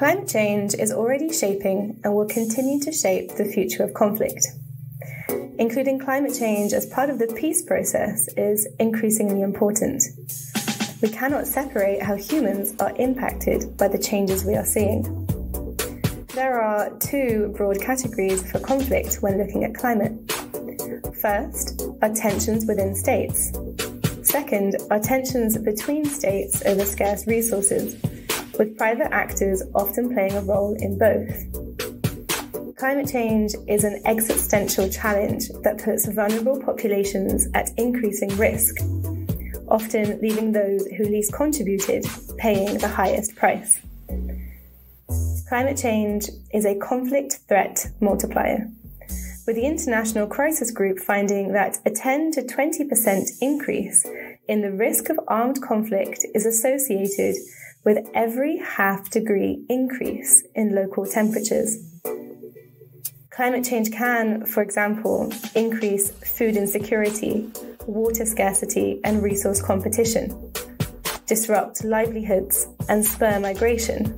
Climate change is already shaping and will continue to shape the future of conflict. Including climate change as part of the peace process is increasingly important. We cannot separate how humans are impacted by the changes we are seeing. There are two broad categories for conflict when looking at climate. First are tensions within states. Second are tensions between states over scarce resources with private actors often playing a role in both. Climate change is an existential challenge that puts vulnerable populations at increasing risk, often leaving those who least contributed paying the highest price. Climate change is a conflict threat multiplier, with the International Crisis Group finding that a 10 to 20% increase in the risk of armed conflict is associated with every half degree increase in local temperatures. Climate change can, for example, increase food insecurity, water scarcity, and resource competition, disrupt livelihoods, and spur migration.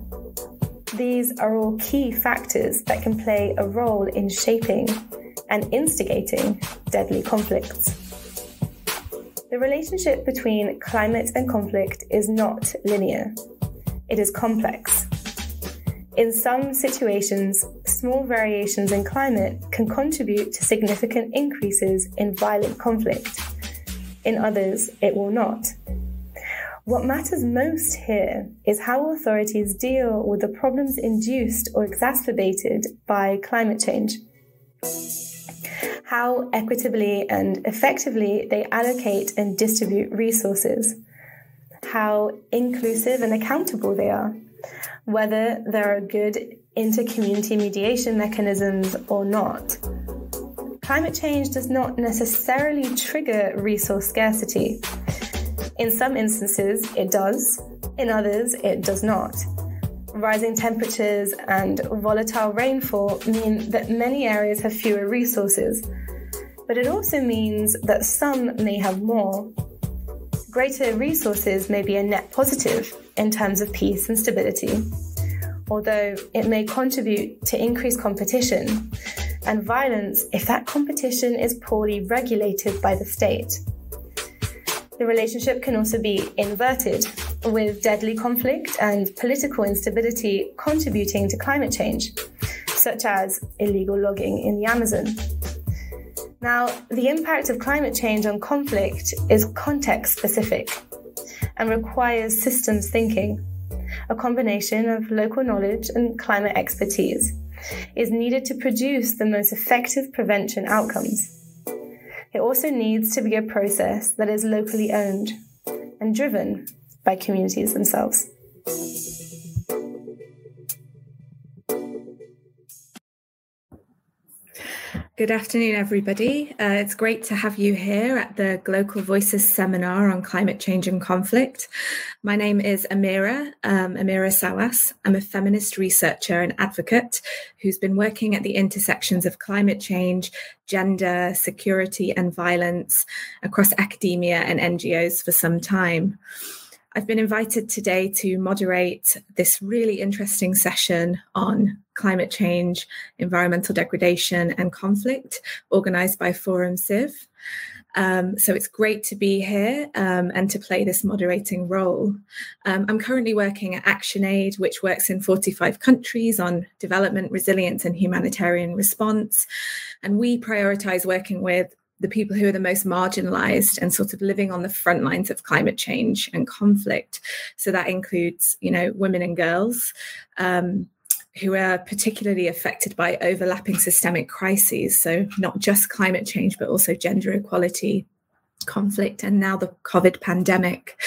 These are all key factors that can play a role in shaping and instigating deadly conflicts. The relationship between climate and conflict is not linear it is complex. In some situations, small variations in climate can contribute to significant increases in violent conflict. In others, it will not. What matters most here is how authorities deal with the problems induced or exacerbated by climate change. How equitably and effectively they allocate and distribute resources how inclusive and accountable they are, whether there are good inter community mediation mechanisms or not. Climate change does not necessarily trigger resource scarcity. In some instances, it does, in others, it does not. Rising temperatures and volatile rainfall mean that many areas have fewer resources, but it also means that some may have more greater resources may be a net positive in terms of peace and stability, although it may contribute to increased competition and violence if that competition is poorly regulated by the state. The relationship can also be inverted, with deadly conflict and political instability contributing to climate change, such as illegal logging in the Amazon. Now, the impact of climate change on conflict is context specific and requires systems thinking. A combination of local knowledge and climate expertise is needed to produce the most effective prevention outcomes. It also needs to be a process that is locally owned and driven by communities themselves. Good afternoon, everybody. Uh, it's great to have you here at the Global Voices seminar on climate change and conflict. My name is Amira, um, Amira Sawas. I'm a feminist researcher and advocate who's been working at the intersections of climate change, gender, security, and violence across academia and NGOs for some time. I've been invited today to moderate this really interesting session on climate change, environmental degradation, and conflict, organized by Forum Civ. Um, so it's great to be here um, and to play this moderating role. Um, I'm currently working at ActionAid, which works in 45 countries on development, resilience, and humanitarian response. And we prioritize working with the people who are the most marginalized and sort of living on the front lines of climate change and conflict. So that includes, you know, women and girls. Who are particularly affected by overlapping systemic crises. So, not just climate change, but also gender equality, conflict, and now the COVID pandemic.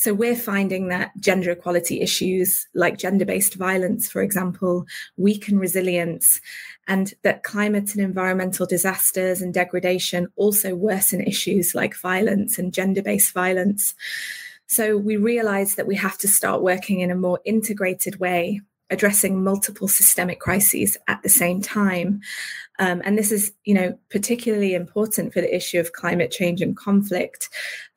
So we're finding that gender equality issues like gender based violence, for example, weaken resilience, and that climate and environmental disasters and degradation also worsen issues like violence and gender based violence. So we realize that we have to start working in a more integrated way addressing multiple systemic crises at the same time. Um, and this is, you know, particularly important for the issue of climate change and conflict.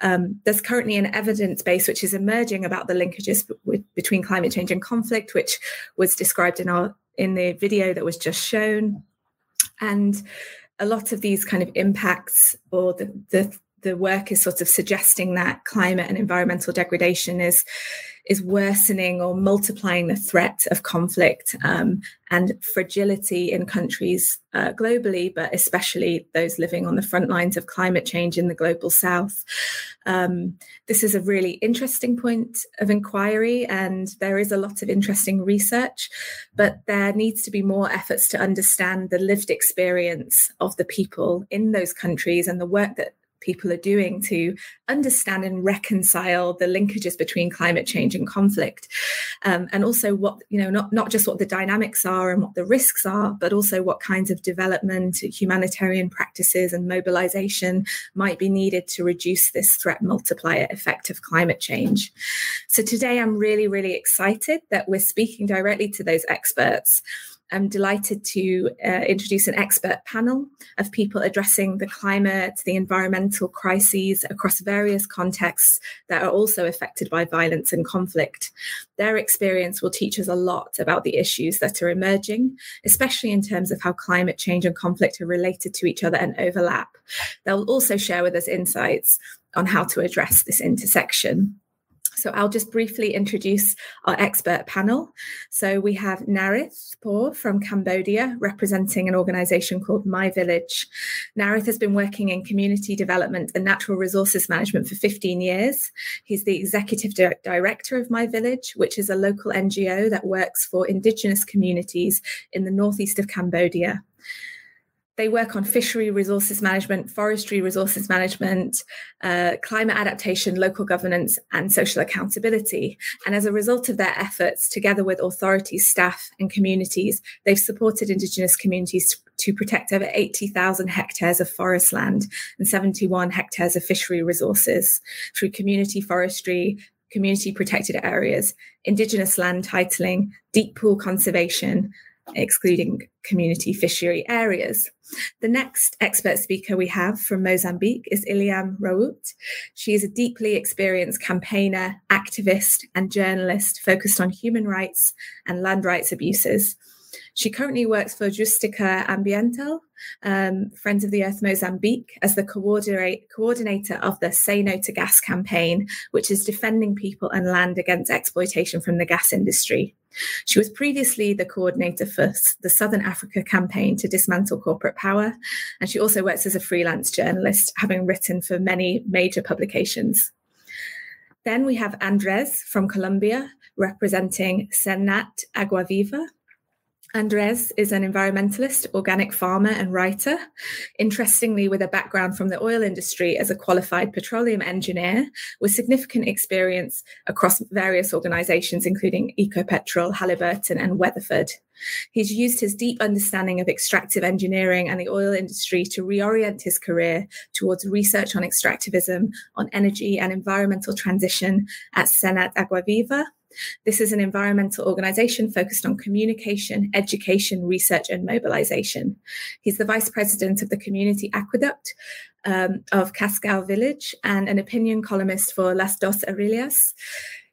Um, there's currently an evidence base which is emerging about the linkages between climate change and conflict, which was described in our in the video that was just shown. And a lot of these kind of impacts or the, the the work is sort of suggesting that climate and environmental degradation is is worsening or multiplying the threat of conflict um, and fragility in countries uh, globally, but especially those living on the front lines of climate change in the global south. Um, this is a really interesting point of inquiry, and there is a lot of interesting research, but there needs to be more efforts to understand the lived experience of the people in those countries and the work that people are doing to understand and reconcile the linkages between climate change and conflict. Um, and also what you know not not just what the dynamics are and what the risks are but also what kinds of development humanitarian practices and mobilization might be needed to reduce this threat multiplier effect of climate change. So today i'm really really excited that we're speaking directly to those experts I'm delighted to uh, introduce an expert panel of people addressing the climate, the environmental crises across various contexts that are also affected by violence and conflict. Their experience will teach us a lot about the issues that are emerging, especially in terms of how climate change and conflict are related to each other and overlap. They'll also share with us insights on how to address this intersection. So I'll just briefly introduce our expert panel. So we have Narith Por from Cambodia, representing an organization called My Village. Narith has been working in community development and natural resources management for 15 years. He's the executive di- director of My Village, which is a local NGO that works for indigenous communities in the northeast of Cambodia. They work on fishery resources management, forestry resources management, uh, climate adaptation, local governance, and social accountability. And as a result of their efforts, together with authorities, staff, and communities, they've supported Indigenous communities to, to protect over 80,000 hectares of forest land and 71 hectares of fishery resources through community forestry, community protected areas, Indigenous land titling, deep pool conservation, excluding community fishery areas. The next expert speaker we have from Mozambique is Iliam Rawoot. She is a deeply experienced campaigner, activist, and journalist focused on human rights and land rights abuses. She currently works for Justica Ambiental, um, Friends of the Earth Mozambique, as the coordinate, coordinator of the Say No to Gas campaign, which is defending people and land against exploitation from the gas industry. She was previously the coordinator for the Southern Africa campaign to dismantle corporate power, and she also works as a freelance journalist, having written for many major publications. Then we have Andres from Colombia, representing Censat Agua Viva, Andres is an environmentalist, organic farmer, and writer. Interestingly, with a background from the oil industry as a qualified petroleum engineer with significant experience across various organizations, including Ecopetrol, Halliburton, and Weatherford. He's used his deep understanding of extractive engineering and the oil industry to reorient his career towards research on extractivism, on energy and environmental transition at Censat Aguaviva this is an environmental organization focused on communication, education, research, and mobilization. He's the vice president of the Community Aqueduct um, of Cascao Village and an opinion columnist for Las Dos Orillas.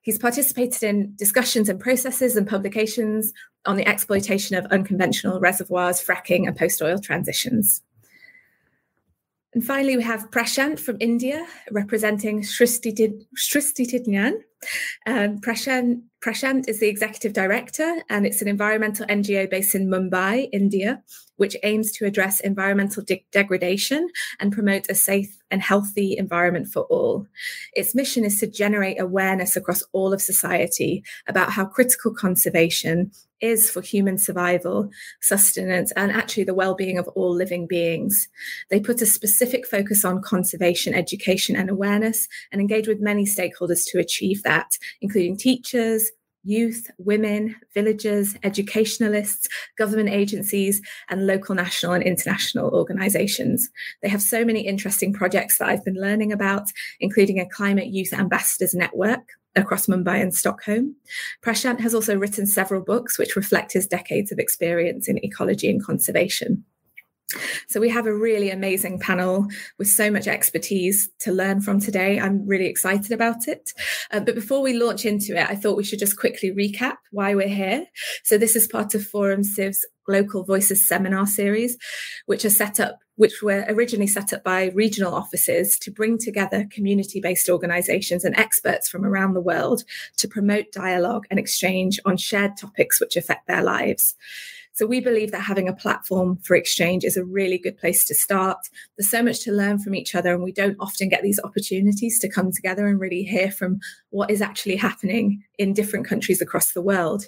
He's participated in discussions and processes and publications on the exploitation of unconventional reservoirs, fracking, and post oil transitions. And finally, we have Prashant from India, representing Srishti Tidnyan. Um, Prashant, Prashant is the executive director, and it's an environmental NGO based in Mumbai, India, which aims to address environmental de- degradation and promote a safe and healthy environment for all. Its mission is to generate awareness across all of society about how critical conservation is for human survival, sustenance, and actually the well being of all living beings. They put a specific focus on conservation, education, and awareness, and engage with many stakeholders to achieve that, including teachers, youth, women, villagers, educationalists, government agencies, and local, national, and international organizations. They have so many interesting projects that I've been learning about, including a climate youth ambassadors network across Mumbai and Stockholm. Prashant has also written several books which reflect his decades of experience in ecology and conservation. So we have a really amazing panel with so much expertise to learn from today. I'm really excited about it. Uh, but before we launch into it, I thought we should just quickly recap why we're here. So this is part of Forum Civ's Local Voices seminar series, which are set up, which were originally set up by regional offices to bring together community-based organizations and experts from around the world to promote dialogue and exchange on shared topics which affect their lives. So we believe that having a platform for exchange is a really good place to start. There's so much to learn from each other, and we don't often get these opportunities to come together and really hear from what is actually happening in different countries across the world.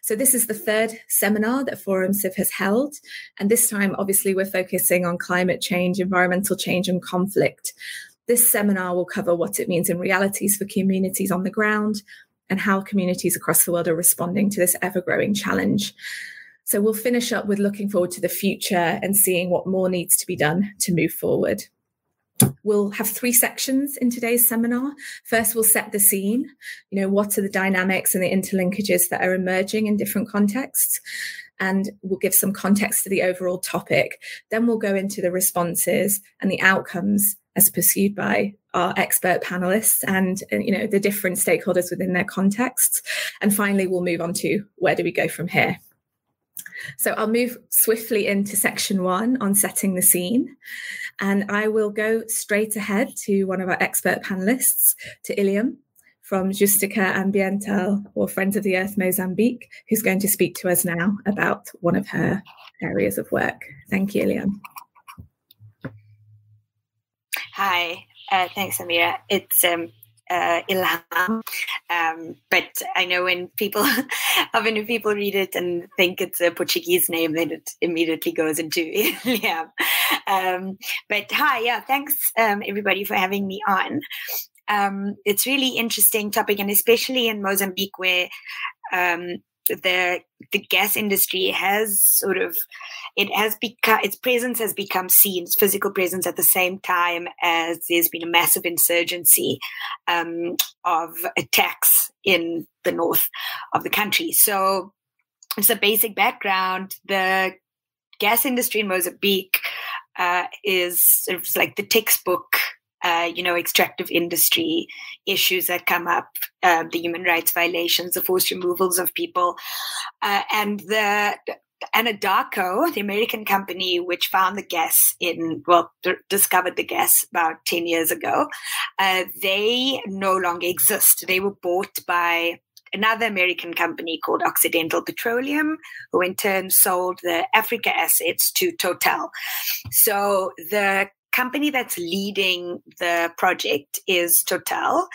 So this is the third seminar that Forum Civ has held. And this time, obviously, we're focusing on climate change, environmental change, and conflict. This seminar will cover what it means in realities for communities on the ground and how communities across the world are responding to this ever growing challenge. So we'll finish up with looking forward to the future and seeing what more needs to be done to move forward. We'll have three sections in today's seminar. First, we'll set the scene. You know, what are the dynamics and the interlinkages that are emerging in different contexts? And we'll give some context to the overall topic. Then we'll go into the responses and the outcomes as pursued by our expert panelists and, you know the different stakeholders within their contexts. And finally, we'll move on to where do we go from here. So I'll move swiftly into section one on setting the scene. And I will go straight ahead to one of our expert panelists, to Iliam from Justica Ambiental or Friends of the Earth Mozambique, who's going to speak to us now about one of her areas of work. Thank you, Iliam. Hi, uh, thanks, Amira. It's um, uh, Ilham. Um, but I know when people, often when people read it and think it's a Portuguese name, then it immediately goes into Ilham. Um, but hi, yeah, thanks um, everybody for having me on. Um, it's really interesting topic, and especially in Mozambique, where um, the the gas industry has sort of it has become its presence has become seen its physical presence at the same time as there's been a massive insurgency um, of attacks in the north of the country. So it's a basic background the gas industry in mozambique uh, is sort of like the textbook uh, you know, extractive industry issues that come up, uh, the human rights violations, the forced removals of people, uh, and the Anadarko, the American company which found the gas in, well, discovered the gas about 10 years ago, uh, they no longer exist. They were bought by another American company called Occidental Petroleum, who in turn sold the Africa assets to Total. So the company that's leading the project is Total.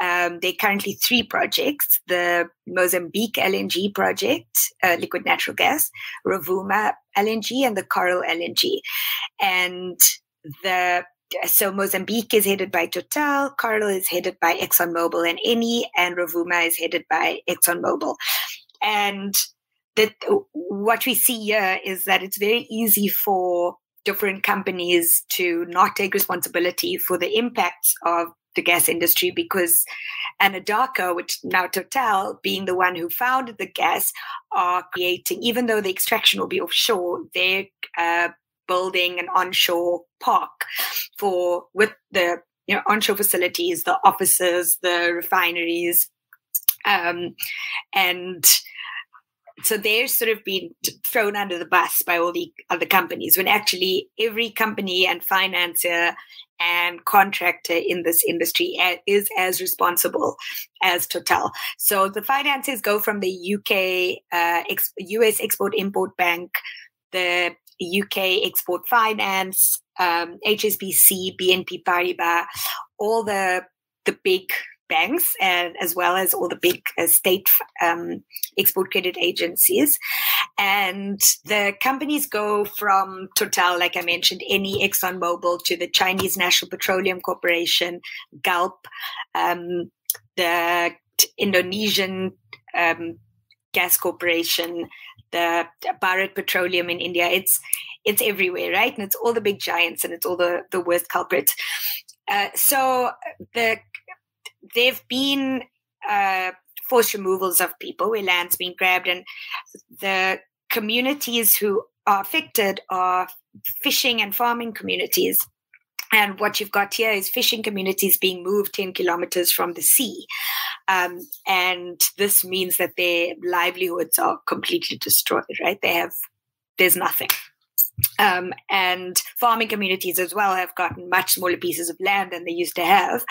Um, there are currently three projects the Mozambique LNG project, uh, liquid natural gas, Rovuma LNG, and the Coral LNG. And the so Mozambique is headed by Total, Coral is headed by ExxonMobil and Eni, and Rovuma is headed by ExxonMobil. And that what we see here is that it's very easy for different companies to not take responsibility for the impacts of the gas industry because Anadarko, which now Total, being the one who founded the gas, are creating, even though the extraction will be offshore, they're uh, building an onshore park for with the you know onshore facilities, the offices, the refineries, um, and so they're sort of being thrown under the bus by all the other companies when actually every company and financier and contractor in this industry is as responsible as Total. So the finances go from the UK, uh, ex- US Export Import Bank, the UK Export Finance, um, HSBC, BNP Paribas, all the the big banks and as well as all the big uh, state um, export credit agencies. And the companies go from Total, like I mentioned, Eni ExxonMobil to the Chinese National Petroleum Corporation, Galp, um, the Indonesian um, Gas Corporation, the Bharat Petroleum in India. It's it's everywhere, right? And it's all the big giants, and it's all the the worst culprits. Uh, so the there've been uh, forced removals of people where land's being grabbed, and the communities who are affected are fishing and farming communities. And what you've got here is fishing communities being moved 10 kilometers from the sea. Um, and this means that their livelihoods are completely destroyed, right? They have, there's nothing. Um, and farming communities as well have gotten much smaller pieces of land than they used to have.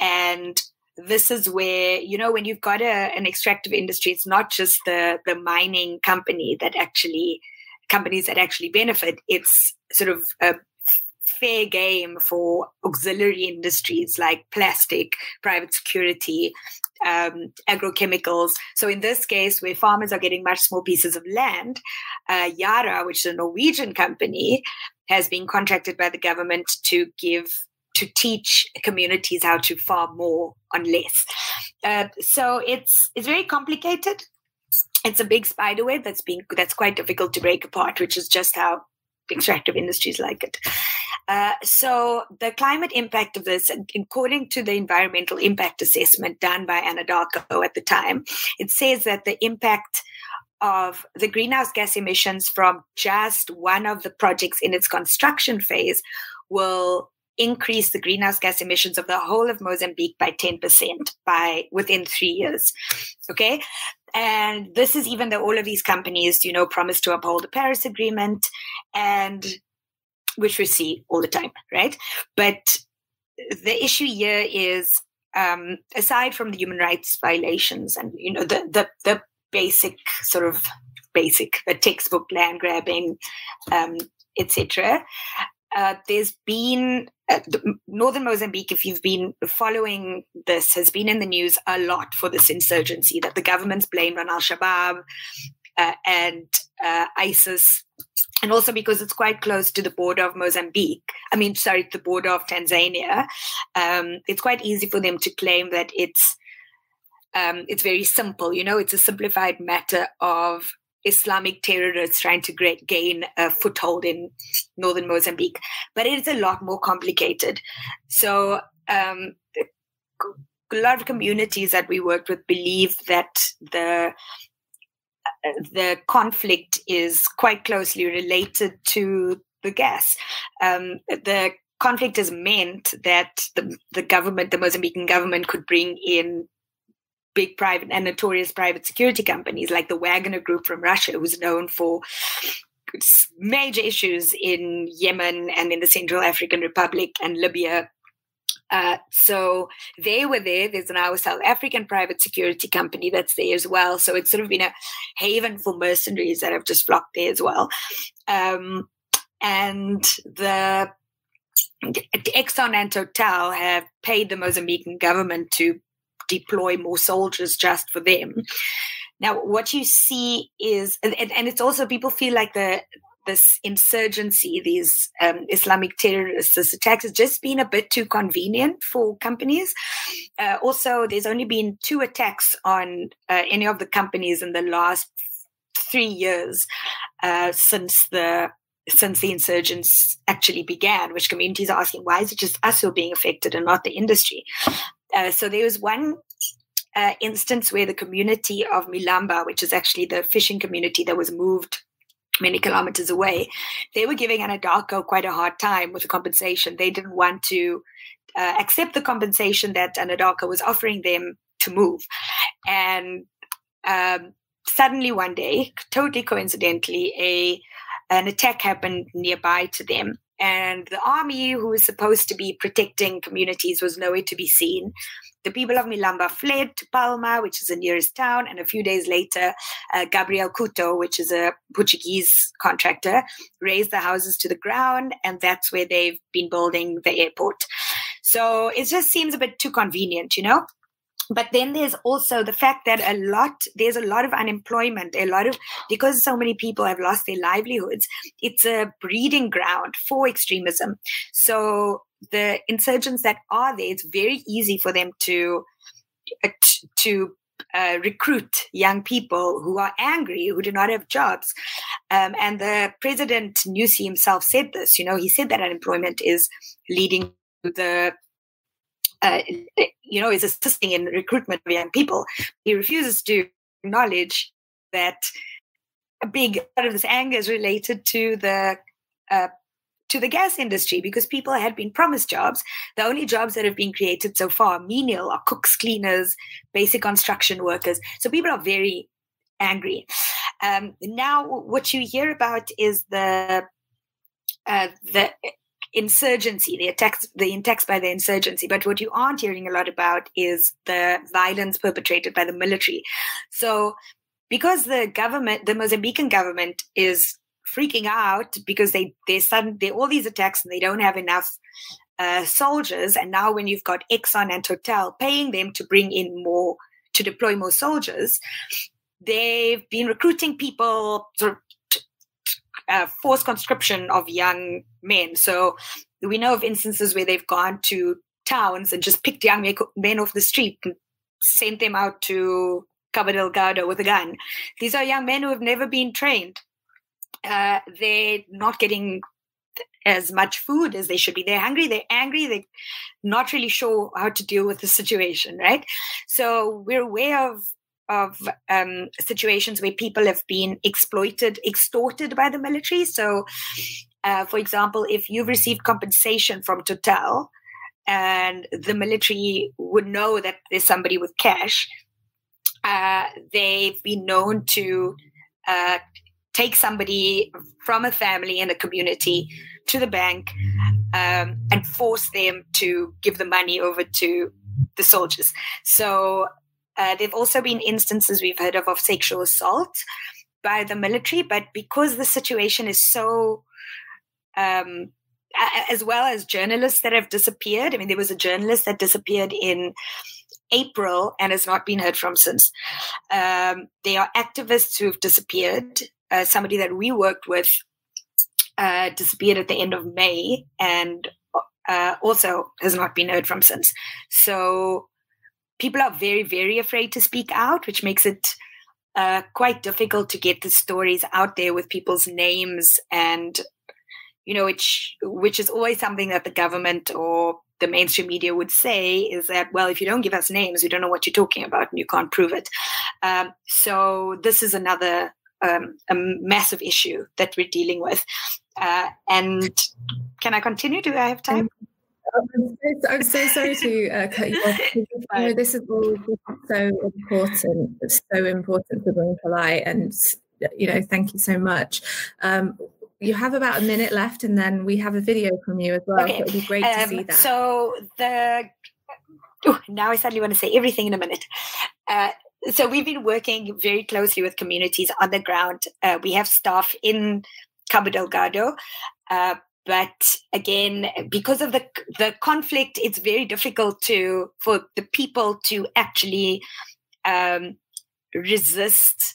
And this is where you know when you've got a, an extractive industry it's not just the the mining company that actually companies that actually benefit it's sort of a fair game for auxiliary industries like plastic private security um, agrochemicals so in this case where farmers are getting much small pieces of land uh, yara which is a norwegian company has been contracted by the government to give to teach communities how to farm more on less. Uh, so it's it's very complicated. It's a big spider web that's being that's quite difficult to break apart, which is just how extractive industries like it. Uh, so the climate impact of this, according to the environmental impact assessment done by Anadarko at the time, it says that the impact of the greenhouse gas emissions from just one of the projects in its construction phase will increase the greenhouse gas emissions of the whole of Mozambique by 10% by within three years. Okay. And this is even though all of these companies, you know, promise to uphold the Paris Agreement and which we see all the time, right? But the issue here is um, aside from the human rights violations and you know the the, the basic sort of basic the textbook land grabbing um, etc uh, there's been uh, northern Mozambique, if you've been following this, has been in the news a lot for this insurgency that the government's blamed on Al Shabaab uh, and uh, ISIS, and also because it's quite close to the border of Mozambique. I mean, sorry, the border of Tanzania. Um, it's quite easy for them to claim that it's um, it's very simple. You know, it's a simplified matter of Islamic terrorists trying to gain a foothold in northern Mozambique. But it is a lot more complicated. So, um, a lot of communities that we worked with believe that the the conflict is quite closely related to the gas. Um, the conflict has meant that the, the government, the Mozambican government, could bring in big private and notorious private security companies like the Wagner Group from Russia, who's known for major issues in Yemen and in the Central African Republic and Libya. Uh, so they were there. There's now a South African private security company that's there as well. So it's sort of been a haven for mercenaries that have just flocked there as well. Um, and the Exxon and Total have paid the Mozambican government to deploy more soldiers just for them. Now, what you see is, and, and it's also people feel like the this insurgency, these um, Islamic terrorists, this attack has just been a bit too convenient for companies. Uh, also, there's only been two attacks on uh, any of the companies in the last three years uh, since the since the insurgents actually began, which communities are asking, why is it just us who are being affected and not the industry? Uh, so there was one uh, instance where the community of Milamba, which is actually the fishing community that was moved many kilometers away, they were giving Anadarko quite a hard time with the compensation. They didn't want to uh, accept the compensation that Anadarko was offering them to move. And um, suddenly one day, totally coincidentally, a an attack happened nearby to them and the army, who was supposed to be protecting communities, was nowhere to be seen. The people of Milamba fled to Palma, which is the nearest town, and a few days later, uh, Gabriel Couto, which is a Portuguese contractor, razed the houses to the ground, and that's where they've been building the airport. So it just seems a bit too convenient, you know? But then there's also the fact that a lot there's a lot of unemployment a lot of because so many people have lost their livelihoods it's a breeding ground for extremism so the insurgents that are there it's very easy for them to uh, to uh, recruit young people who are angry, who do not have jobs. Um, and the president, Nyusi himself, said this. You know, he said that unemployment is leading to the uh, you know, is assisting in recruitment of young people. He refuses to acknowledge that a big part of this anger is related to the uh, to the gas industry because people had been promised jobs. The only jobs that have been created so far, menial, are cooks, cleaners, basic construction workers. So people are very angry. Um, now, what you hear about is the uh, the insurgency, the attacks, the attacks by the insurgency. But what you aren't hearing a lot about is the violence perpetrated by the military. So, because the government, the Mozambican government, is freaking out because they they sudden they all these attacks and they don't have enough uh, soldiers. And now when you've got Exxon and Total paying them to bring in more to deploy more soldiers, they've been recruiting people sort of uh, forced conscription of young men. So we know of instances where they've gone to towns and just picked young men off the street and sent them out to Cabo Delgado with a gun. These are young men who have never been trained. Uh, they're not getting as much food as they should be. They're hungry, they're angry, they're not really sure how to deal with the situation, right? So we're aware of of um, situations where people have been exploited, extorted by the military. So, uh, for example, if you've received compensation from Total and the military would know that there's somebody with cash, uh, they've been known to uh, take somebody from a family in a community to the bank um, and force them to give the money over to the soldiers. So uh, there have also been instances we've heard of of sexual assault by the military, but because the situation is so, um, as well as journalists that have disappeared. I mean, there was a journalist that disappeared in April and has not been heard from since. Um, there are activists who have disappeared. Uh, somebody that we worked with uh, disappeared at the end of May and uh, also has not been heard from since. So people are very, very afraid to speak out, which makes it uh, quite difficult to get the stories out there with people's names and you know which which is always something that the government or the mainstream media would say is that well if you don't give us names we don't know what you're talking about and you can't prove it. Um, so this is another um, a massive issue that we're dealing with. Uh, and can i continue? Do i have time I'm so, I'm so sorry to uh, cut you off. You know, this is all so important. It's so important to bring polite, and you know, thank you so much. Um, you have about a minute left, and then we have a video from you as well. Okay. So it'd be great um, to see that. So the oh, now I suddenly want to say everything in a minute. Uh, so we've been working very closely with communities on the ground. Uh, we have staff in Cabo Delgado, uh, but again because of the the conflict it's very difficult to for the people to actually um, resist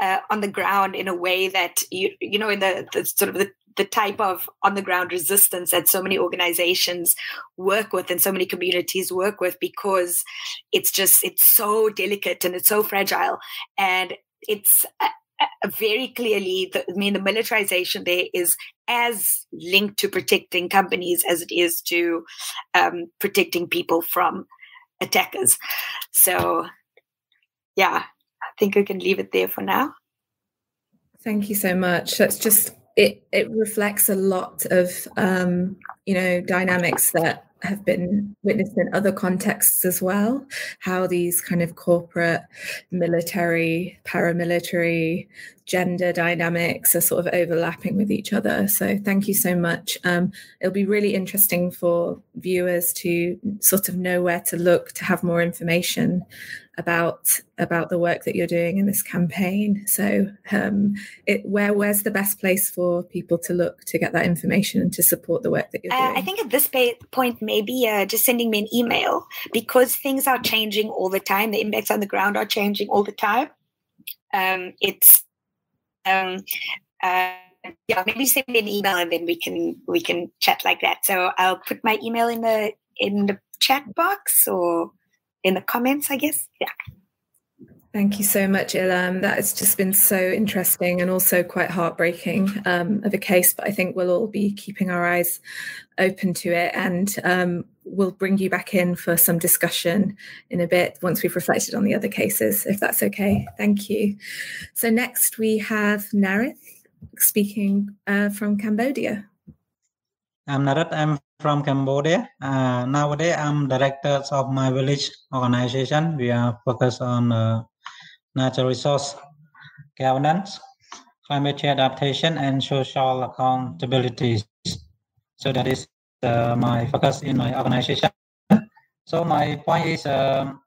uh, on the ground in a way that you you know in the, the sort of the, the type of on the ground resistance that so many organizations work with and so many communities work with because it's just it's so delicate and it's so fragile. And it's uh, very clearly the, I mean the militarization there is as linked to protecting companies as it is to um, protecting people from attackers. So, yeah, I think we can leave it there for now. Thank you so much. That's just it. It reflects a lot of um, you know dynamics that have been witnessed in other contexts as well how these kind of corporate military paramilitary gender dynamics are sort of overlapping with each other so thank you so much um, it'll be really interesting for viewers to sort of know where to look to have more information about about the work that you're doing in this campaign. So, um, it, where where's the best place for people to look to get that information and to support the work that you're doing? Uh, I think at this point, maybe uh, just sending me an email because things are changing all the time. The impacts on the ground are changing all the time. Um, it's um, uh, yeah, maybe send me an email and then we can we can chat like that. So I'll put my email in the in the chat box or in the comments, I guess. Yeah. Thank you so much, Ilam. That has just been so interesting and also quite heartbreaking um, of a case, but I think we'll all be keeping our eyes open to it and um, we'll bring you back in for some discussion in a bit once we've reflected on the other cases, if that's okay. Thank you. So, next we have Narith speaking uh, from Cambodia. I'm Narith. I'm from Cambodia. Uh, nowadays, I'm director of my village organization. We are focused on uh, natural resource governance, climate change adaptation, and social accountability. So that is uh, my focus in my organization. So my point is, um,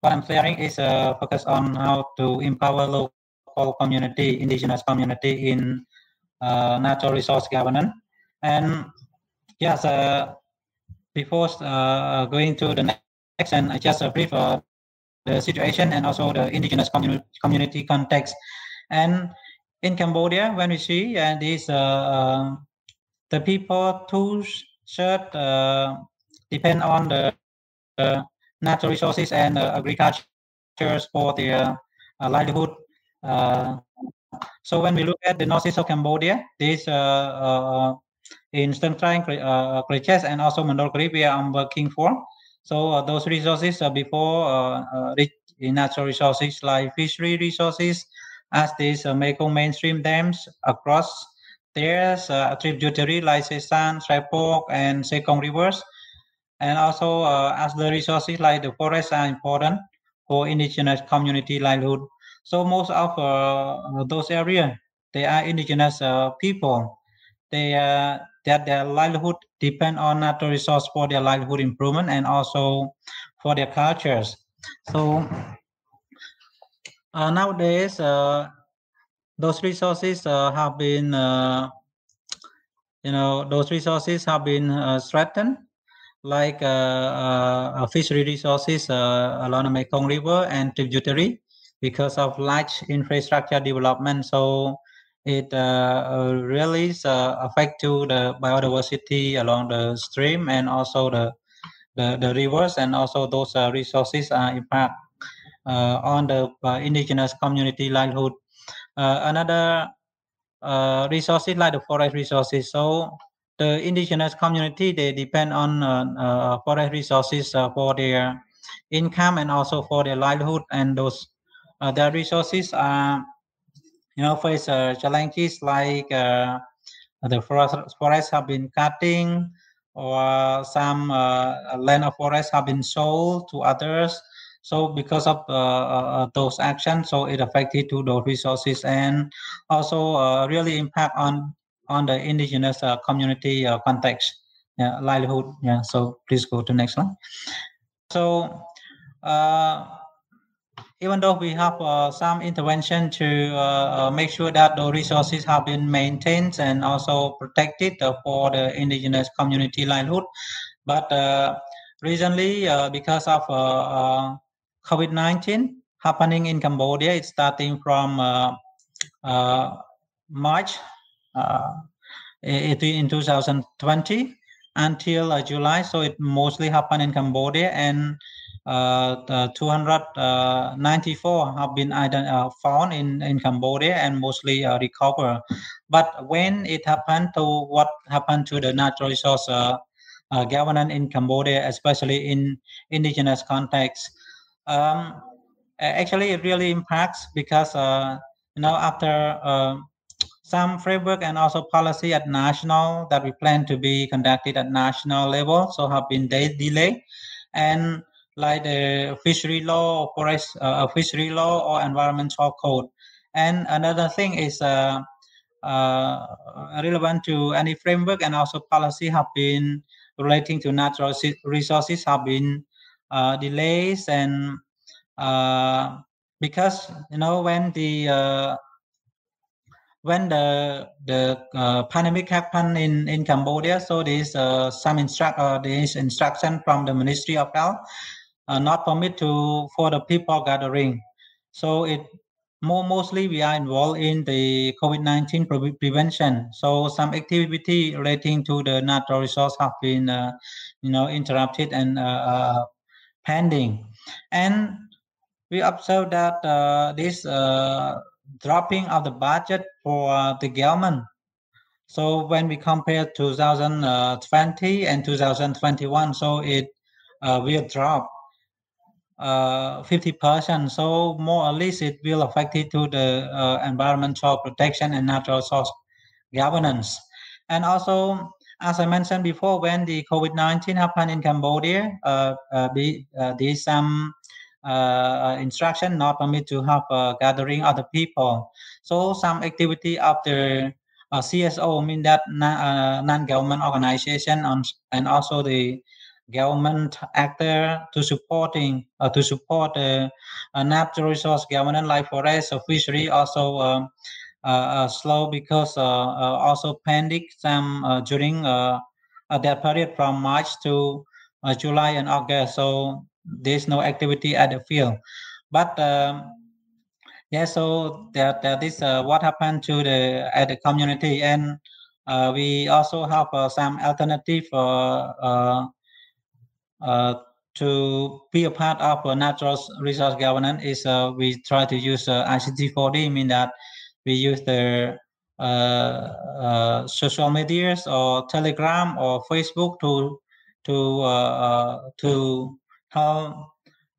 what I'm sharing is uh, focus on how to empower local community, indigenous community in uh, natural resource governance. And yes, uh, before uh, going to the next, and I just a brief uh, the situation and also the indigenous community, community context. And in Cambodia, when we see uh, these uh, uh the people who should uh, depend on the uh, natural resources and agriculture for their livelihood. so when we look at the northeast of Cambodia, this in Stung Treng, uh, and also Mandol we are working for. So uh, those resources uh, before uh, rich in natural resources like fishery resources, as these Mekong mainstream dams across there's uh, tributary like Sesan, Srepok, and Sekong rivers. And also, uh, as the resources like the forests are important for indigenous community livelihood. So most of uh, those areas, they are indigenous people. They that their livelihood depend on natural resource for their livelihood improvement and also for their cultures. So uh, nowadays, uh, those resources uh, have been, uh, you know, those resources have been uh, threatened, like uh, fishery resources along the Mekong River and tributary because of large infrastructure development. So it uh, uh, really uh, affect to the biodiversity along the stream and also the the, the rivers and also those uh, resources are impact uh, on the uh, indigenous community livelihood. another resources like the forest resources. So the indigenous community they depend on forest resources for their income and also for their livelihood and those their resources are you know, face uh, challenges like uh, the forest, forests have been cutting or some uh, land of forest have been sold to others. So because of uh, uh, those actions, so it affected to those resources and also uh, really impact on on the indigenous community context, yeah, livelihood. Yeah. So please go to next one. So even though we have uh, some intervention to uh, uh, make sure that the resources have been maintained and also protected uh, for the indigenous community livelihood, but uh, recently because of COVID-19 happening in Cambodia, it's starting from March in 2020 until July. So it mostly happened in Cambodia and 294 have been uh, found in, in Cambodia and mostly uh, recovered. But when it happened to what happened to the natural resource uh, uh, governance in Cambodia, especially in indigenous context, um, actually it really impacts because uh, you know after some framework and also policy at national that we plan to be conducted at national level so have been de- delayed and like the fishery law, forest uh, fishery law, or environmental code. And another thing is uh, uh, relevant to any framework and also policy have been relating to natural resources have been uh, delays and uh, because you know when the uh, when the the uh, pandemic happened in in Cambodia, so there's uh, some instruct uh, there's instruction from the Ministry of Health uh, not permit to for the people gathering. So it more mostly we are involved in the COVID-19 pre- prevention. So some activity relating to the natural resource have been, uh, you know, interrupted and uh, uh pending. And we observe that this dropping of the budget for the government so when we compare 2020 and 2021, so it uh, will drop uh, 50%. So more or less it will affect it to the uh, environmental protection and natural source governance. And also, as I mentioned before, when the COVID-19 happened in Cambodia, uh, uh, the, uh, there is some instruction not permit to have gathering other people. So some activity of the CSO mean that uh, non-government organization on, and also the government actor to supporting uh, to support the uh, natural resource governance like forest or fishery also um, uh, slow because also panic some during that period from March to July and August. So there's no activity at the field, but um, yeah, so that that is uh, what happened to the at the community, and uh, we also have uh, some alternative uh, uh, Uh, to be a part of a natural resource governance. Is uh, we try to use uh, ICT 4D, mean that we use the uh, social medias or Telegram or Facebook to to to help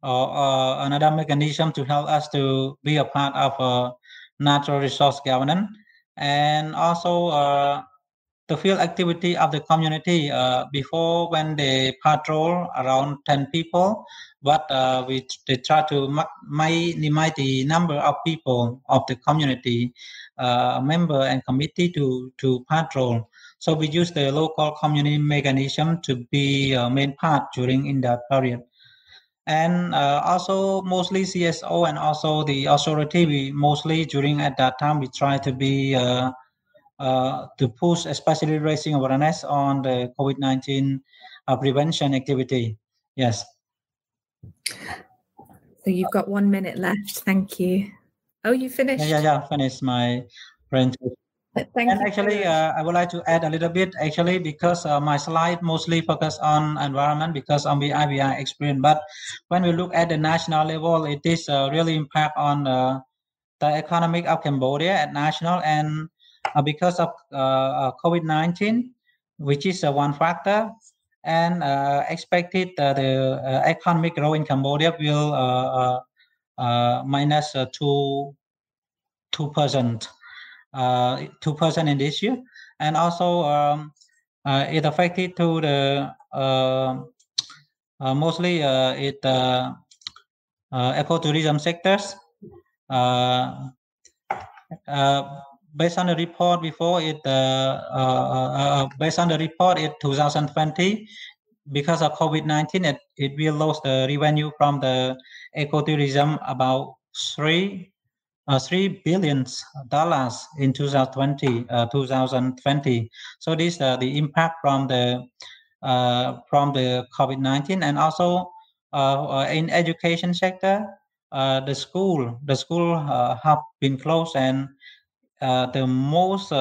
or uh, another mechanism to help us to be a part of natural resource governance and also uh, the field activity of the community uh, before when they patrol around 10 people but uh, we they try to minimize the number of people of the community uh, member and committee to to patrol so we use the local community mechanism to be a main part during in that period and uh, also mostly CSO and also the authority. We mostly during at that time we try to be uh, to push, especially raising awareness on the COVID nineteen uh, prevention activity. Yes. So you've got one minute left. Thank you. Oh, you finished? Yeah, yeah, yeah. Finished my presentation. Thank and actually, uh, I would like to add a little bit, actually, because uh, my slide mostly focus on environment because on the IBI experience. But when we look at the national level, it is uh, really impact on uh, the economic of Cambodia at national and Uh, because of uh, uh COVID-19, which is uh, one factor, and expected that the economic growth in Cambodia will minus two two percent. Uh, two percent in this year, and also um, uh, it affected to the uh, mostly it ecotourism sectors. Based on the report before it, based on the report in 2020, because of COVID-19, it, it will lose the revenue from the ecotourism about three uh, three billion dollars in 2020. Uh, 2020. So this uh, the impact from the uh, from the COVID-19 and also uh, uh, in education sector, the school the school have been closed and the most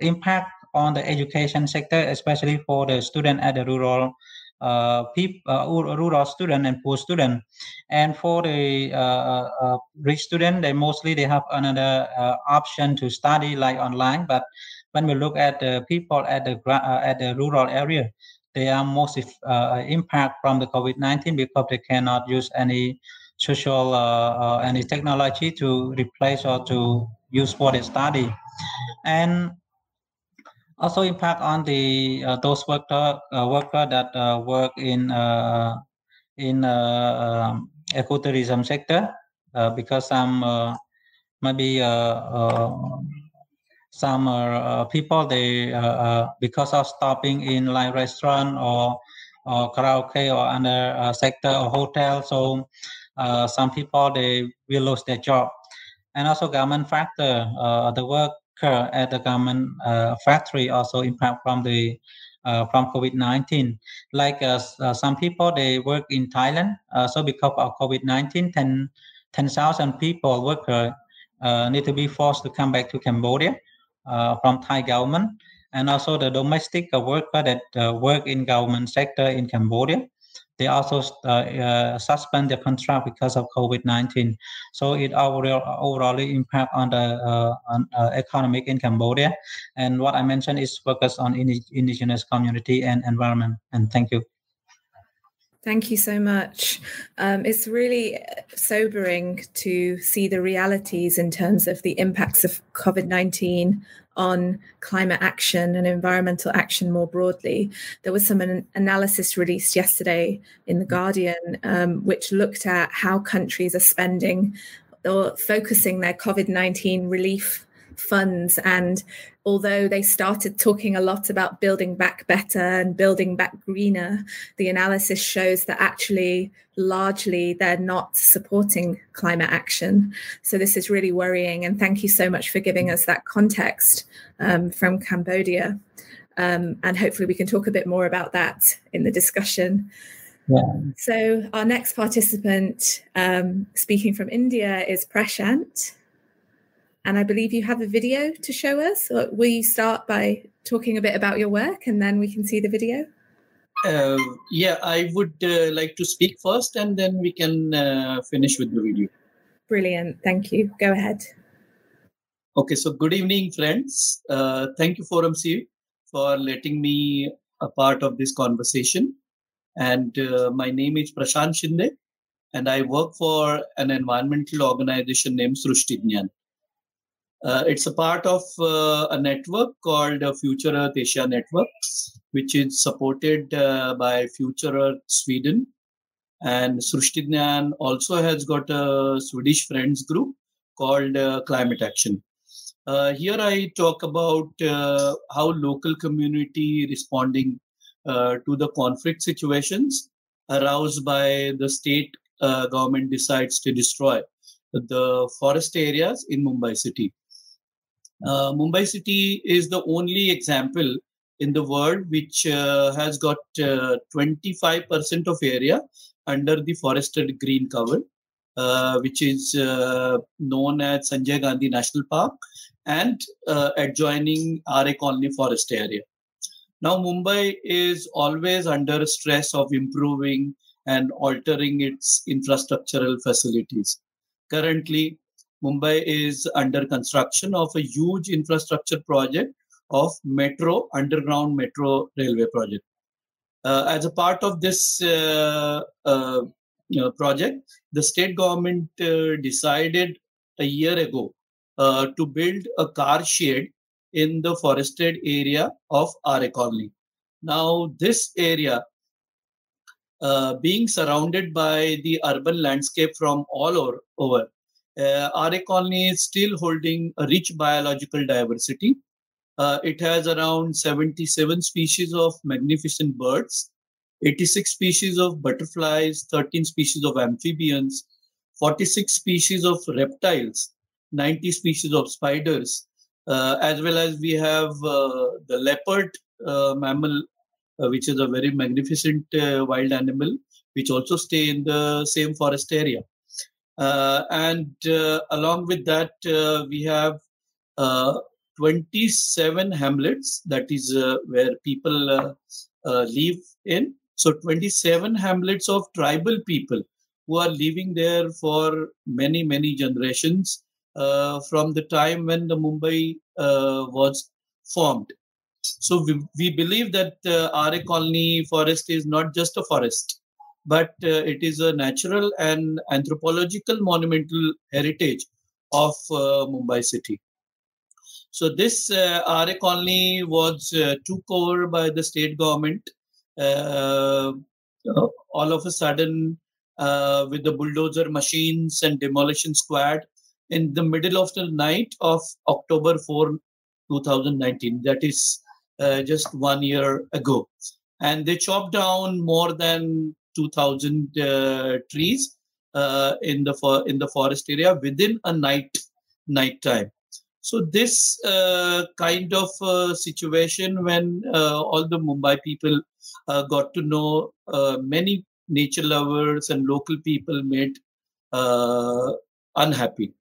impact on the education sector, especially for the student at the rural uh, people, uh, rural student and poor student. And for the uh, rich student, they mostly they have another option to study like online. But when we look at the people at the at the rural area, they are most uh, impact from the COVID-19 because they cannot use any social uh, uh, any technology to replace or to use for the study. And also impact on the uh, those worker uh, worker that uh, work in uh, in uh, um, ecotourism sector uh, because some maybe some people they because of stopping in like restaurant or or karaoke or other sector or hotel so some people they will lose their job and also government factor the work at the garment uh, factory also impact from the uh, from COVID-19. Like uh, some people, they work in Thailand. so because of COVID-19, 10 10,000 people worker need to be forced to come back to Cambodia from Thai government and also the domestic worker that uh, work in government sector in Cambodia. They also uh, suspend their contract because of COVID-19. So it overall overall impact on the on, economic in Cambodia. And what I mentioned is focused on indigenous community and environment. And thank you. Thank you so much. Um, it's really sobering to see the realities in terms of the impacts of COVID 19 on climate action and environmental action more broadly. There was some an- analysis released yesterday in The Guardian, um, which looked at how countries are spending or focusing their COVID 19 relief funds and although they started talking a lot about building back better and building back greener, the analysis shows that actually largely they're not supporting climate action. So this is really worrying. And thank you so much for giving us that context um, from Cambodia. Um, and hopefully we can talk a bit more about that in the discussion. Yeah. So our next participant um, speaking from India is Prashant. And I believe you have a video to show us. will you start by talking a bit about your work and then we can see the video? Uh, yeah, I would uh, like to speak first and then we can uh, finish with the video. Brilliant. Thank you. Go ahead. Okay, so good evening, friends. Uh, thank you, ForumCiv, for letting me a part of this conversation. And uh, my name is Prashant Shinde, and I work for an environmental organization named Srushtidnyan. Uh, it's a part of uh, a network called uh, Future Earth Asia Network, which is supported uh, by Future Earth Sweden. And Srushtidnyan also has got a Swedish friends group called uh, Climate Action. Uh, here I talk about how local community responding to the conflict situations aroused by the state government decides to destroy the forest areas in Mumbai city. Uh, Mumbai city is the only example in the world which uh, has got 25% uh, of area under the forested green cover, uh, which is uh, known as Sanjay Gandhi National Park and adjoining Aarey Colony Forest area. Now, Mumbai is always under stress of improving and altering its infrastructural facilities. Currently, Mumbai is under construction of a huge infrastructure project of metro, underground metro railway project. Uh, as a part of this uh, uh, project, the state government uh, decided a year ago uh, to build a car shed in the forested area of Aarey Colony. Now, this area, uh, being surrounded by the urban landscape from all over, over uh, Aarey colony is still holding a rich biological diversity. Uh, it has around 77 species of magnificent birds, 86 species of butterflies, 13 species of amphibians, 46 species of reptiles, 90 species of spiders, uh, as well as we have uh, the leopard uh, mammal, uh, which is a very magnificent uh, wild animal, which also stay in the same forest area. Uh, and uh, along with that, uh, we have 27 hamlets, that is where people live in. So 27 hamlets of tribal people who are living there for many, many generations uh, from the time when the Mumbai uh, was formed. So we, we believe that uh, Aarey Colony forest is not just a forest but uh, it is a natural and anthropological monumental heritage of uh, Mumbai city. So this uh, colony was uh, took over by the state government uh, all of a sudden uh, with the bulldozer machines and demolition squad in the middle of the night of October 4, 2019. That is uh, just one year ago. And they chopped down more than 2,000 uh, trees uh, in the for, in the forest area within a night night time. So this uh, kind of situation when all the Mumbai people got to know many nature lovers and local people made unhappy.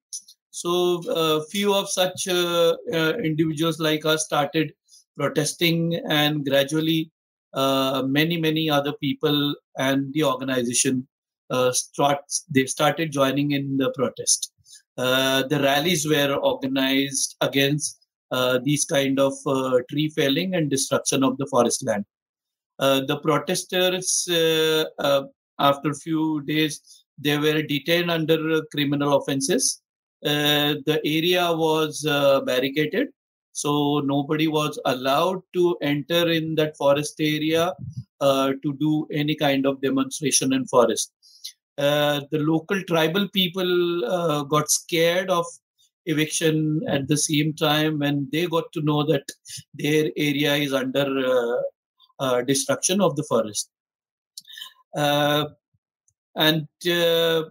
So a few of such uh, uh, individuals like us started protesting and gradually Uh, many many other people and the organization uh, start they started joining in the protest. Uh, the rallies were organized against these kind of tree felling and destruction of the forest land. the protesters, after a few days, they were detained under criminal offenses. Uh, the area was uh, barricaded, so nobody was allowed to enter in that forest area uh, to do any kind of demonstration in forest. Uh, the local tribal people uh, got scared of eviction at the same time when they got to know that their area is under destruction of the forest and uh,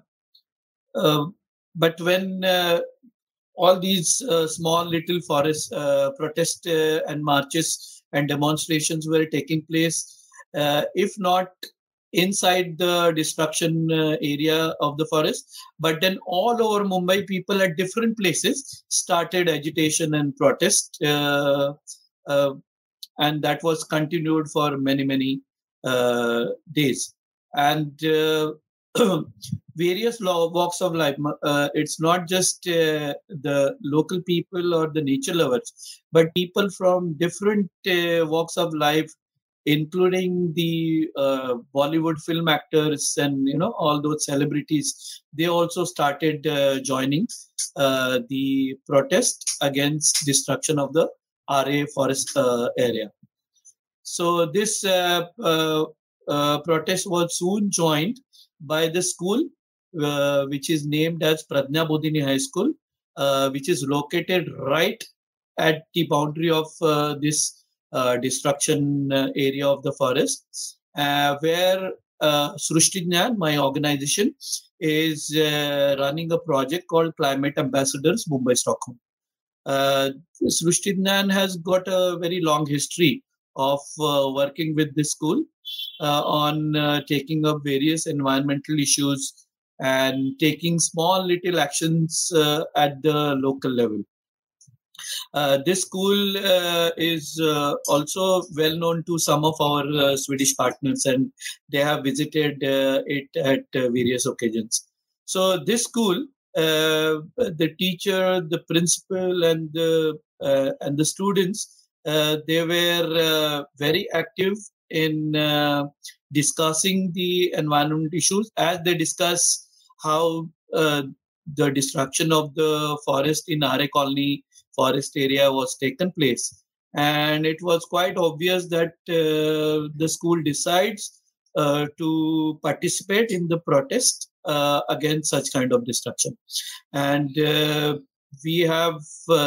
uh, but when uh, all these small little forest protest and marches and demonstrations were taking place, if not inside the destruction uh, area of the forest but then all over mumbai people at different places started agitation and protest uh, uh, and that was continued for many many days. And various law, walks of life. Uh, it's not just uh, the local people or the nature lovers, but people from different uh, walks of life, including the uh, Bollywood film actors and you know all those celebrities. They also started uh, joining uh, the protest against destruction of the Aarey forest area. So this protest was soon joined by the school, uh, which is named as Pradnya Bodhini High School, uh, which is located right at the boundary of uh, this uh, destruction uh, area of the forest, uh, where uh, Srushti my organization, is running a project called Climate Ambassadors Mumbai Stockholm. Uh, Srushti has got a very long history of working with this school on uh, taking up various environmental issues and taking small little actions uh, at the local level. Uh, this school uh, is uh, also well known to some of our Swedish partners, and they have visited it at various occasions. So, this school, the teacher, the principal, and the and the students, they were very active in uh, discussing the environment issues as they discuss how uh, the destruction of the forest in Aarey colony forest area was taken place. And it was quite obvious that uh, the school decides uh, to participate in the protest uh, against such kind of destruction. And uh, we have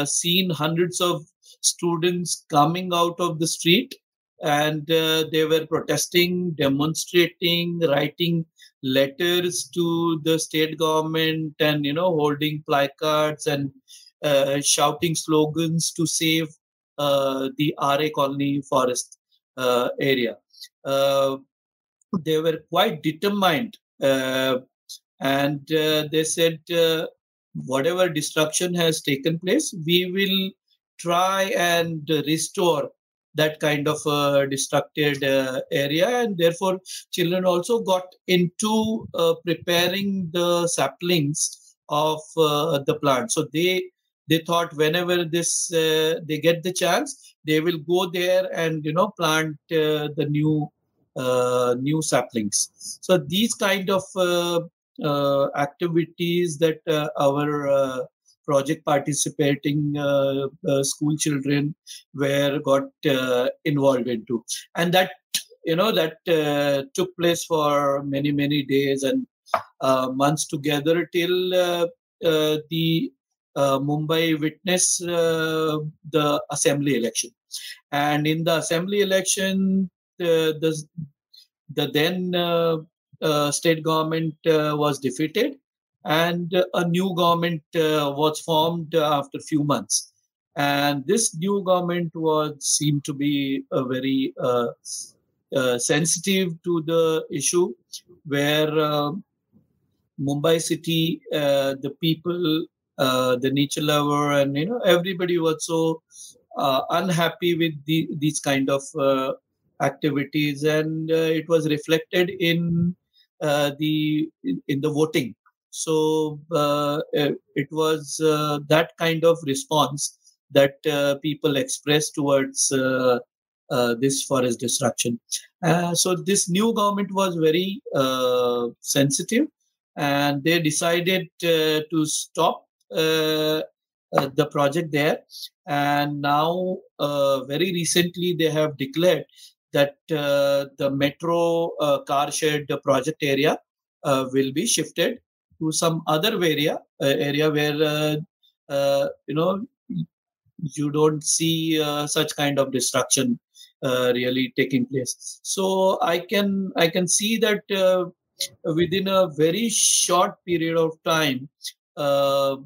seen hundreds of students coming out of the street and uh, they were protesting, demonstrating, writing letters to the state government, and you know, holding placards and uh, shouting slogans to save uh, the Aarey colony forest uh, area. Uh, they were quite determined, uh, and they said, whatever destruction has taken place, we will try and restore that kind of uh, destructed uh, area. And therefore children also got into uh, preparing the saplings of uh, the plant. So they they thought whenever this uh, they get the chance they will go there and you know plant the new new saplings. So these kind of activities that our project participating uh, uh, school children were got uh, involved into. And that you know that uh, took place for many many days and uh, months together till uh, the mumbai witnessed the assembly election. And in the assembly election the the, the then state government was defeated and a new government uh, was formed after a few months and this new government was seemed to be very uh, uh, sensitive to the issue where uh, mumbai city uh, the people uh, the nature lover and you know everybody was so unhappy with the, these kind of activities, and it was reflected in the in, in, the voting. So uh, eh, it was uh, that kind of response that uh, people expressed towards uh, this forest destruction. Uh, so this new government was very uh, sensitive, and they decided to stop the project there. And now, very recently, they have declared that the metro car shed project area will be shifted to some other area area where you know you don't see uh, such kind of destruction uh, really taking place. So i can i can see that uh, within a very short period of time uh,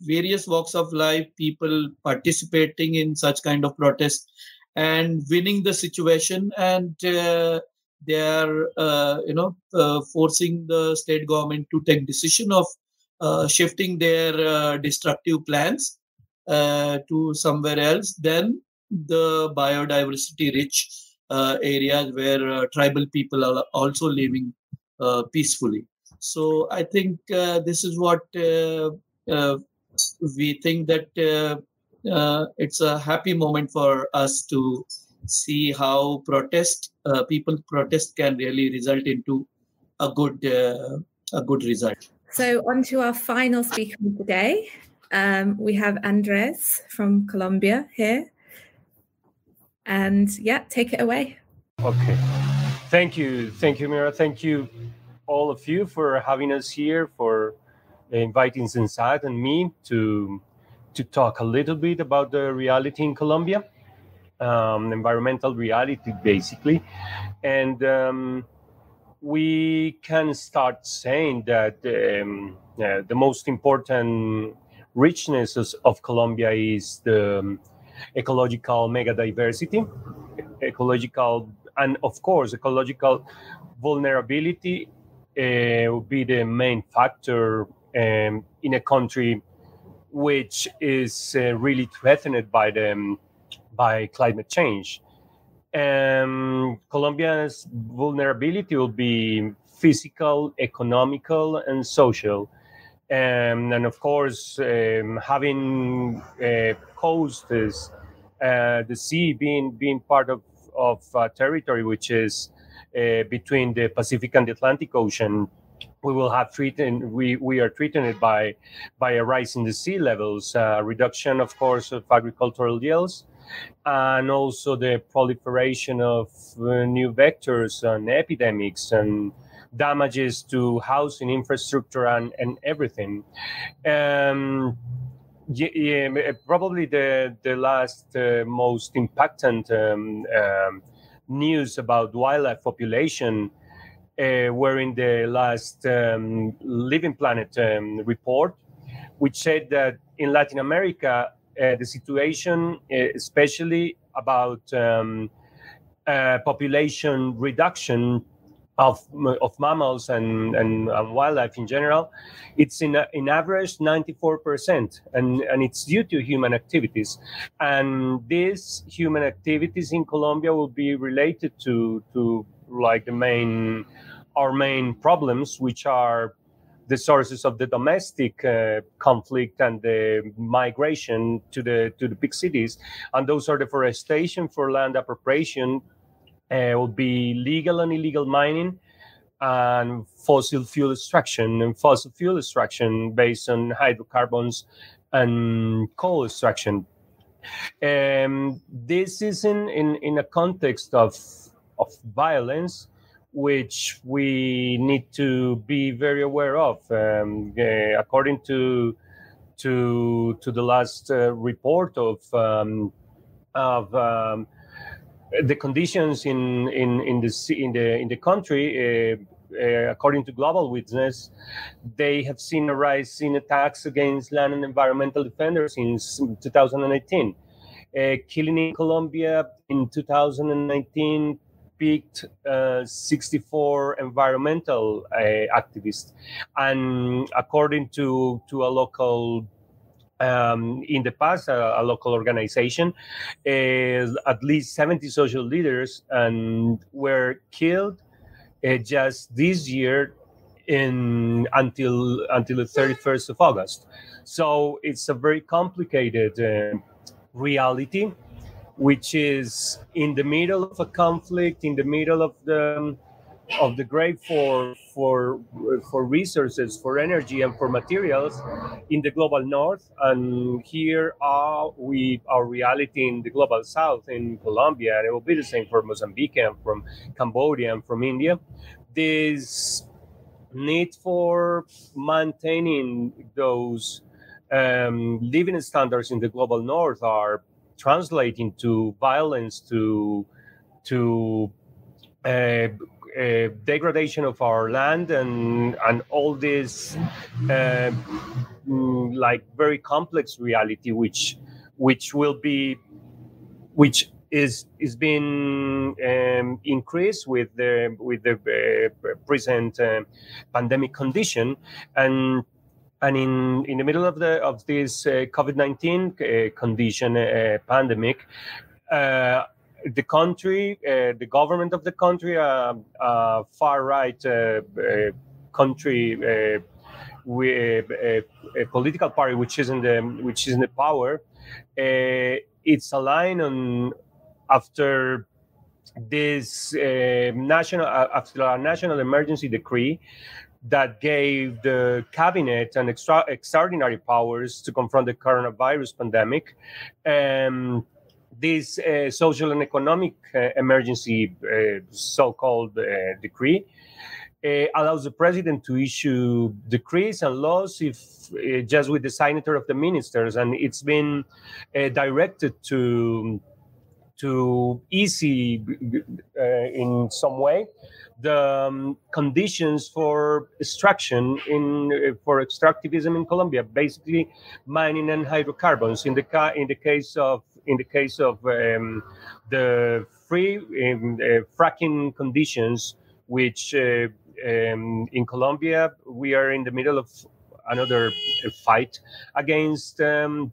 various walks of life people participating in such kind of protest and winning the situation and uh, they are uh, you know uh, forcing the state government to take decision of shifting their destructive plans to somewhere else then the biodiversity rich uh, areas where uh, tribal people are also living uh, peacefully. So I think uh, this is what uh, uh, we think that it's a happy moment for us to see how protest people protest can really result into a good a good result. So on to our final speaker today. Um, we have Andres from Colombia here. And yeah, take it away. Okay. Thank you. Thank you, Mira. Thank you, all of you, for having us here, for inviting Censat and me to to talk a little bit about the reality in Colombia, um, environmental reality, basically. And um, we can start saying that um, yeah, the most important richness of Colombia is the ecological megadiversity, ecological, and of course, ecological vulnerability uh, would be the main factor um, in a country which is uh, really threatened by the um, by climate change. Um, Colombia's vulnerability will be physical, economical, and social. And of course, um, having uh, coast is uh, the sea being being part of of uh, territory which is uh, between the Pacific and the Atlantic Ocean. We will have treated we we are treating it by by a rise in the sea levels, uh, reduction, of course, of agricultural yields, and also the proliferation of uh, new vectors and epidemics and damages to housing infrastructure and, and everything. Um, yeah, yeah, probably the the last uh, most impactant um, um, news about wildlife population uh, were in the last um, Living Planet um, report, which said that in Latin America the situation, uh, especially about um, uh, population reduction, of, of mammals and, and, and, wildlife in general, it's in, in average 94%, and, and it's due to human activities. And these human activities in Colombia will be related to, to like the main, our main problems, which are the sources of the domestic uh, conflict and the migration to the to the big cities, and those are deforestation for land appropriation, uh, will be legal and illegal mining and fossil fuel extraction and fossil fuel extraction based on hydrocarbons and coal extraction. Um, this is in, in, in a context of, of violence which we need to be very aware of. Um, uh, according to to to the last uh, report of um, of um, the conditions in in in the in the in the country, uh, uh, according to Global Witness, they have seen a rise in attacks against land and environmental defenders since 2018. Uh, killing in Colombia in 2019 peaked uh, 64 environmental uh, activists, and according to to a local um, in the past, a, a local organization, at least 70 social leaders and were killed uh, just this year in until until the 31st of August. So it's a very complicated uh, reality, which is in the middle of a conflict, in the middle of the of the grave for for for resources, for energy, and for materials in the global north, and here are we our reality in the global south, in Colombia, and it will be the same for Mozambique and from Cambodia and from India. This need for maintaining those um, living standards in the global north are translating to violence, to to uh, uh, degradation of our land and and all this uh, mm, like very complex reality which which will be which is is being um, increased with the with the uh, present uh, pandemic condition. And and in, in the middle of the of this uh, COVID nineteen uh, condition pandemic, the country, uh, the government of the country, uh, uh, far right uh, uh, country, uh, with a, a, political party which is in the which is in the power, it's aligned on after this national after a national emergency decree that gave the cabinet an extra extraordinary powers to confront the coronavirus pandemic. Um, this uh, social and economic uh, emergency, uh, so-called decree, allows the president to issue decrees and laws if just with the signature of the ministers, and it's been directed to to easy uh, in some way the um, conditions for extraction in uh, for extractivism in Colombia, basically mining and hydrocarbons. In the ca- in the case of in the case of um, the free um, uh, fracking conditions, which uh, um, in Colombia we are in the middle of another fight against um,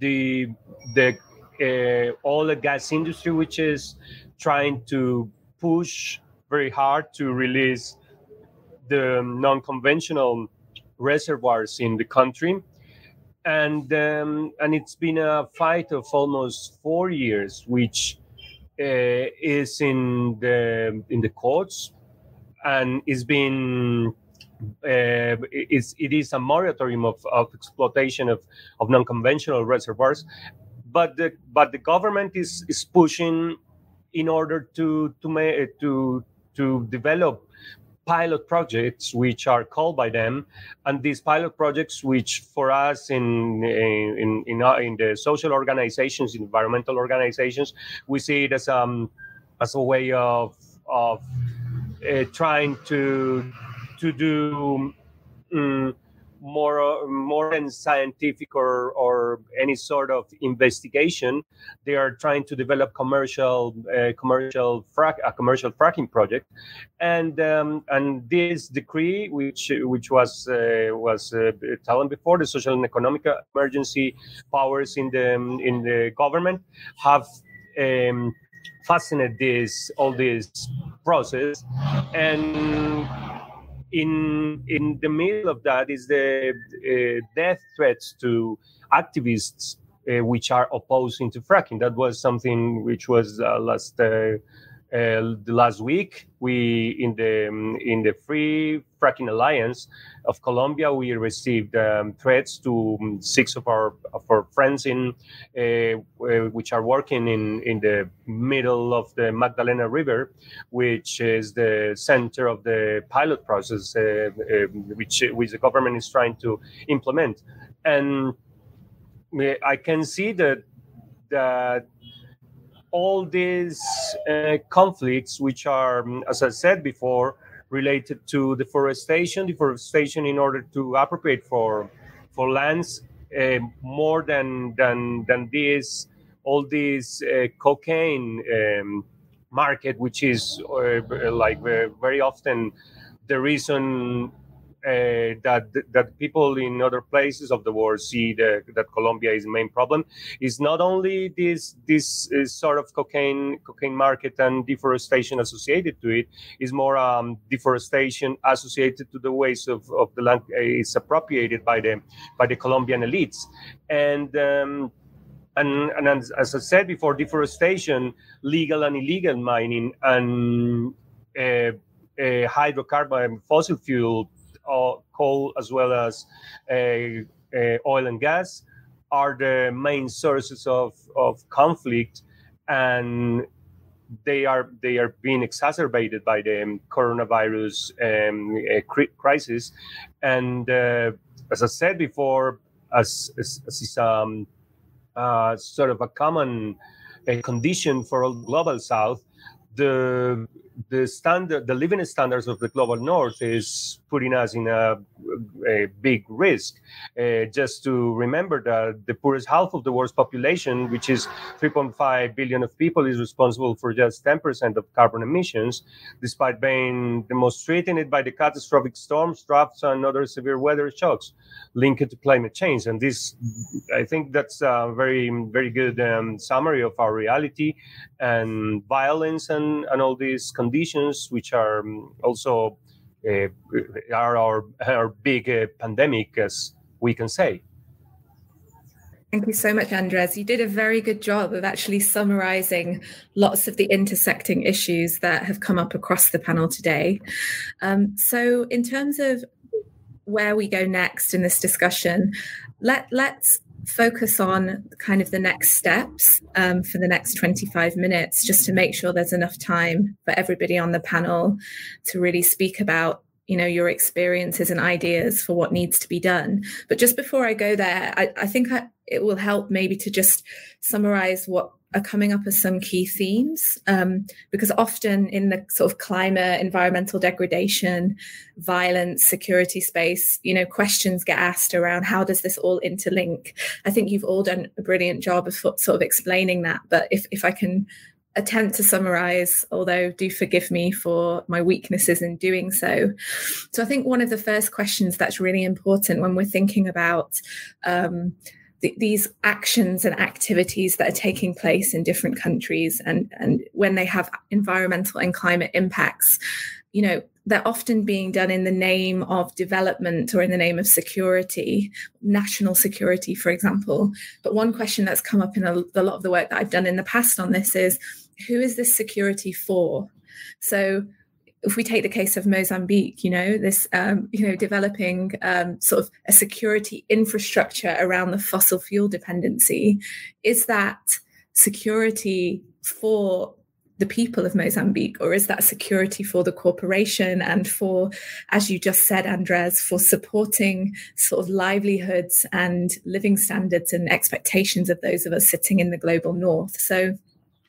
the the uh, oil and gas industry, which is trying to push very hard to release the non-conventional reservoirs in the country. And um, and it's been a fight of almost four years, which uh, is in the in the courts, and it's been uh, it is a moratorium of, of exploitation of, of non-conventional reservoirs, but the but the government is is pushing in order to to make to to develop pilot projects which are called by them. And these pilot projects which for us in in in, in the social organizations environmental organizations we see it as um as a way of of uh, trying to to do um, more more than scientific or or any sort of investigation they are trying to develop commercial uh, commercial frac a commercial fracking project. And um, and this decree which which was uh, was uh, before the social and economic emergency powers in the in the government have um, fascinated this all this process. And in in the middle of that is the uh, death threats to activists uh, which are opposing to fracking. That was something which was uh, last uh, uh, the last week, we in the in the Free Fracking Alliance of Colombia, we received um, threats to um, six of our of our friends in uh, which are working in in the middle of the Magdalena River, which is the center of the pilot process, uh, uh which which the government is trying to implement, and I can see that that all these uh, conflicts, which are, mm, as I said before, related to deforestation, deforestation in order to appropriate for for lands uh, more than than than this, all this uh, cocaine um, market, which is uh, like very often the reason uh, that that people in other places of the world see the, that Colombia is the main problem is not only this this uh, sort of cocaine cocaine market and deforestation associated to it is more um, deforestation associated to the ways of, of the land uh, is appropriated by the by the Colombian elites and. Um, and, and as, as, I said before, deforestation, legal and illegal mining, and uh, uh, hydrocarbon, fossil fuel, coal, as well as uh, uh, oil and gas, are the main sources of, of conflict, and they are they are being exacerbated by the coronavirus um, uh, crisis. And as I said before, as, as, as is um, uh, sort of a common condition for all global south, the the standard, the living standards of the global north is putting us in a, a big risk. Uh, just to remember that the poorest half of the world's population, which is 3.5 billion of people, is responsible for just 10% of carbon emissions, despite being the most threatened by the catastrophic storms, droughts, and other severe weather shocks linked to climate change. And this, I think, that's a very, very good um, summary of our reality and violence and, and all these conditions, which are um, also uh, are our, our big uh, pandemic, as we can say. Thank you so much, Andres. You did a very good job of actually summarizing lots of the intersecting issues that have come up across the panel today. Um, so, in terms of where we go next in this discussion, let, let's focus on kind of the next steps um, for the next 25 minutes, just to make sure there's enough time for everybody on the panel to really speak about you know your experiences and ideas for what needs to be done. But just before i go there i, I think I, it will help maybe to just summarize what are coming up as some key themes um, because often in the sort of climate environmental degradation violence security space you know questions get asked around how does this all interlink i think you've all done a brilliant job of sort of explaining that but if, if i can attempt to summarize, although do forgive me for my weaknesses in doing so. So, I think one of the first questions that's really important when we're thinking about um, th- these actions and activities that are taking place in different countries and, and when they have environmental and climate impacts, you know, they're often being done in the name of development or in the name of security, national security, for example. But one question that's come up in a, a lot of the work that I've done in the past on this is who is this security for? So if we take the case of Mozambique, you know, this, um, you know, developing um, sort of a security infrastructure around the fossil fuel dependency, is that security for the people of Mozambique, or is that security for the corporation and for, as you just said, Andres, for supporting sort of livelihoods and living standards and expectations of those of us sitting in the global north? So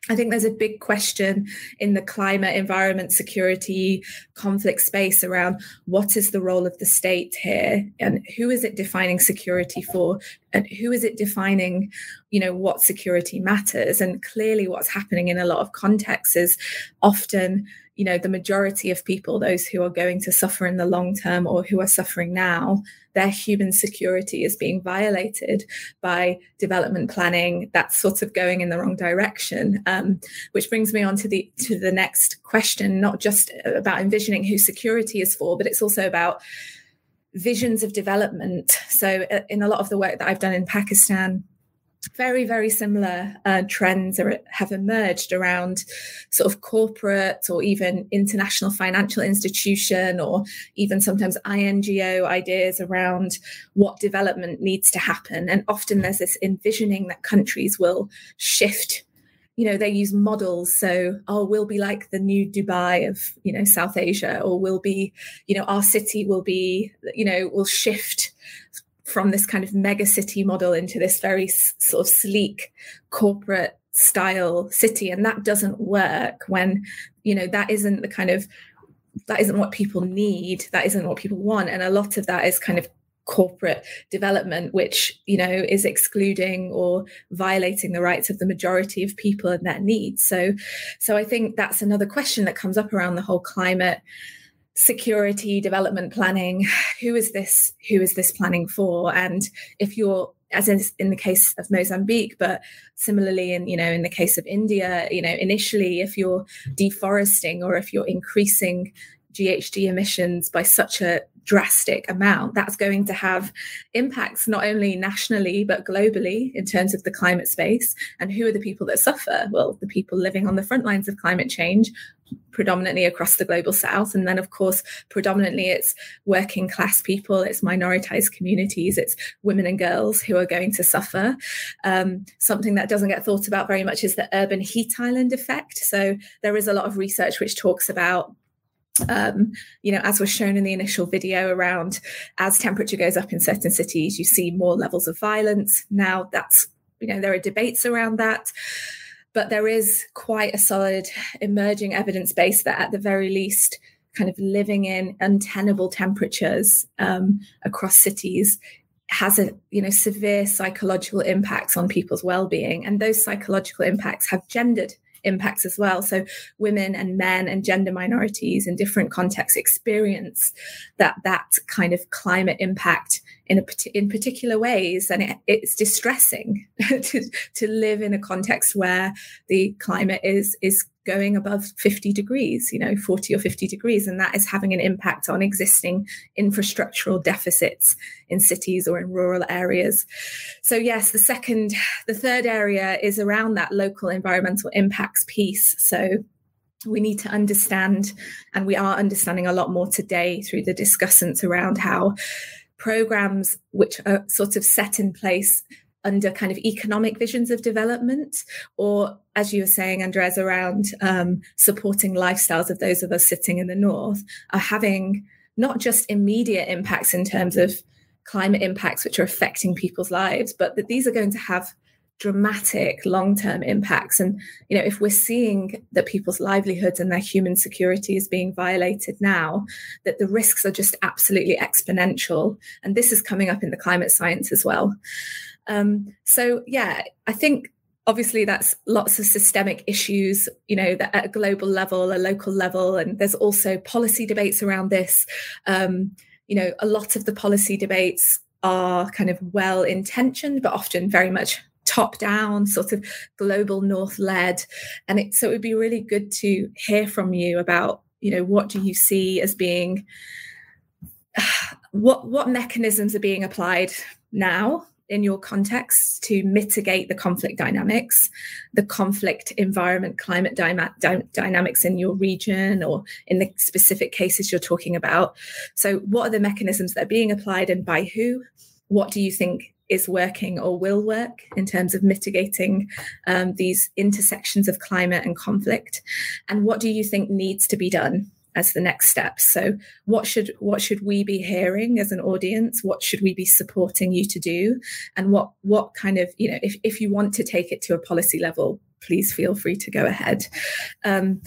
I think there's a big question in the climate, environment, security, conflict space around what is the role of the state here and who is it defining security for and who is it defining, you know, what security matters. And clearly what's happening in a lot of contexts is often you know the majority of people those who are going to suffer in the long term or who are suffering now their human security is being violated by development planning that's sort of going in the wrong direction um, which brings me on to the to the next question not just about envisioning who security is for but it's also about visions of development. So uh, in a lot of the work that i've done in pakistan very, very similar uh, trends are, have emerged around sort of corporate or even international financial institution or even sometimes INGO ideas around what development needs to happen. And often there's this envisioning that countries will shift you know they use models so oh we'll be like the new dubai of you know south asia or we'll be you know our city will be you know will shift from this kind of mega city model into this very sort of sleek corporate style city. And that doesn't work when you know that isn't the kind of that isn't what people need. That isn't what people want. And a lot of that is kind of corporate development which you know is excluding or violating the rights of the majority of people and their needs. So so i think that's another question that comes up around the whole climate security development planning who is this who is this planning for? And if you're as in, in the case of Mozambique, but similarly in you know in the case of India, you know initially if you're deforesting or if you're increasing GHG emissions by such a drastic amount, that's going to have impacts not only nationally but globally in terms of the climate space. And who are the people that suffer? Well, the people living on the front lines of climate change, predominantly across the global south and then of course predominantly it's working class people it's minoritized communities it's women and girls who are going to suffer um, something that doesn't get thought about very much is the urban heat island effect so there is a lot of research which talks about um, you know, as was shown in the initial video around as temperature goes up in certain cities, you see more levels of violence. Now, that's, you know, there are debates around that, but there is quite a solid emerging evidence base that at the very least, kind of living in untenable temperatures um, across cities has a you know severe psychological impacts on people's well-being and those psychological impacts have gendered impacts as well. So women and men and gender minorities in different contexts experience that that kind of climate impact in a in particular ways, and it, it's distressing to to live in a context where the climate is is going above 50 degrees, you know, 40 or 50 degrees, and that is having an impact on existing infrastructural deficits in cities or in rural areas. So, yes, the second, the third area is around that local environmental impacts piece. So, we need to understand, and we are understanding a lot more today through the discussants around how programs which are sort of set in place under kind of economic visions of development, or as you were saying, Andres, around um, supporting lifestyles of those of us sitting in the north, are having not just immediate impacts in terms of climate impacts which are affecting people's lives, but that these are going to have dramatic long-term impacts. And you know if we're seeing that people's livelihoods and their human security is being violated now that the risks are just absolutely exponential. And this is coming up in the climate science as well. Um, so yeah, I think obviously that's lots of systemic issues you know that at a global level a local level and there's also policy debates around this. Um, you know a lot of the policy debates are kind of well intentioned but often very much top down sort of global north led and it so it would be really good to hear from you about you know what do you see as being what what mechanisms are being applied now in your context to mitigate the conflict dynamics, the conflict environment, climate dy- dynamics in your region or in the specific cases you're talking about. So, what are the mechanisms that are being applied and by who? What do you think is working or will work in terms of mitigating um, these intersections of climate and conflict? And what do you think needs to be done? as the next steps so what should what should we be hearing as an audience what should we be supporting you to do and what what kind of you know if, if you want to take it to a policy level please feel free to go ahead um,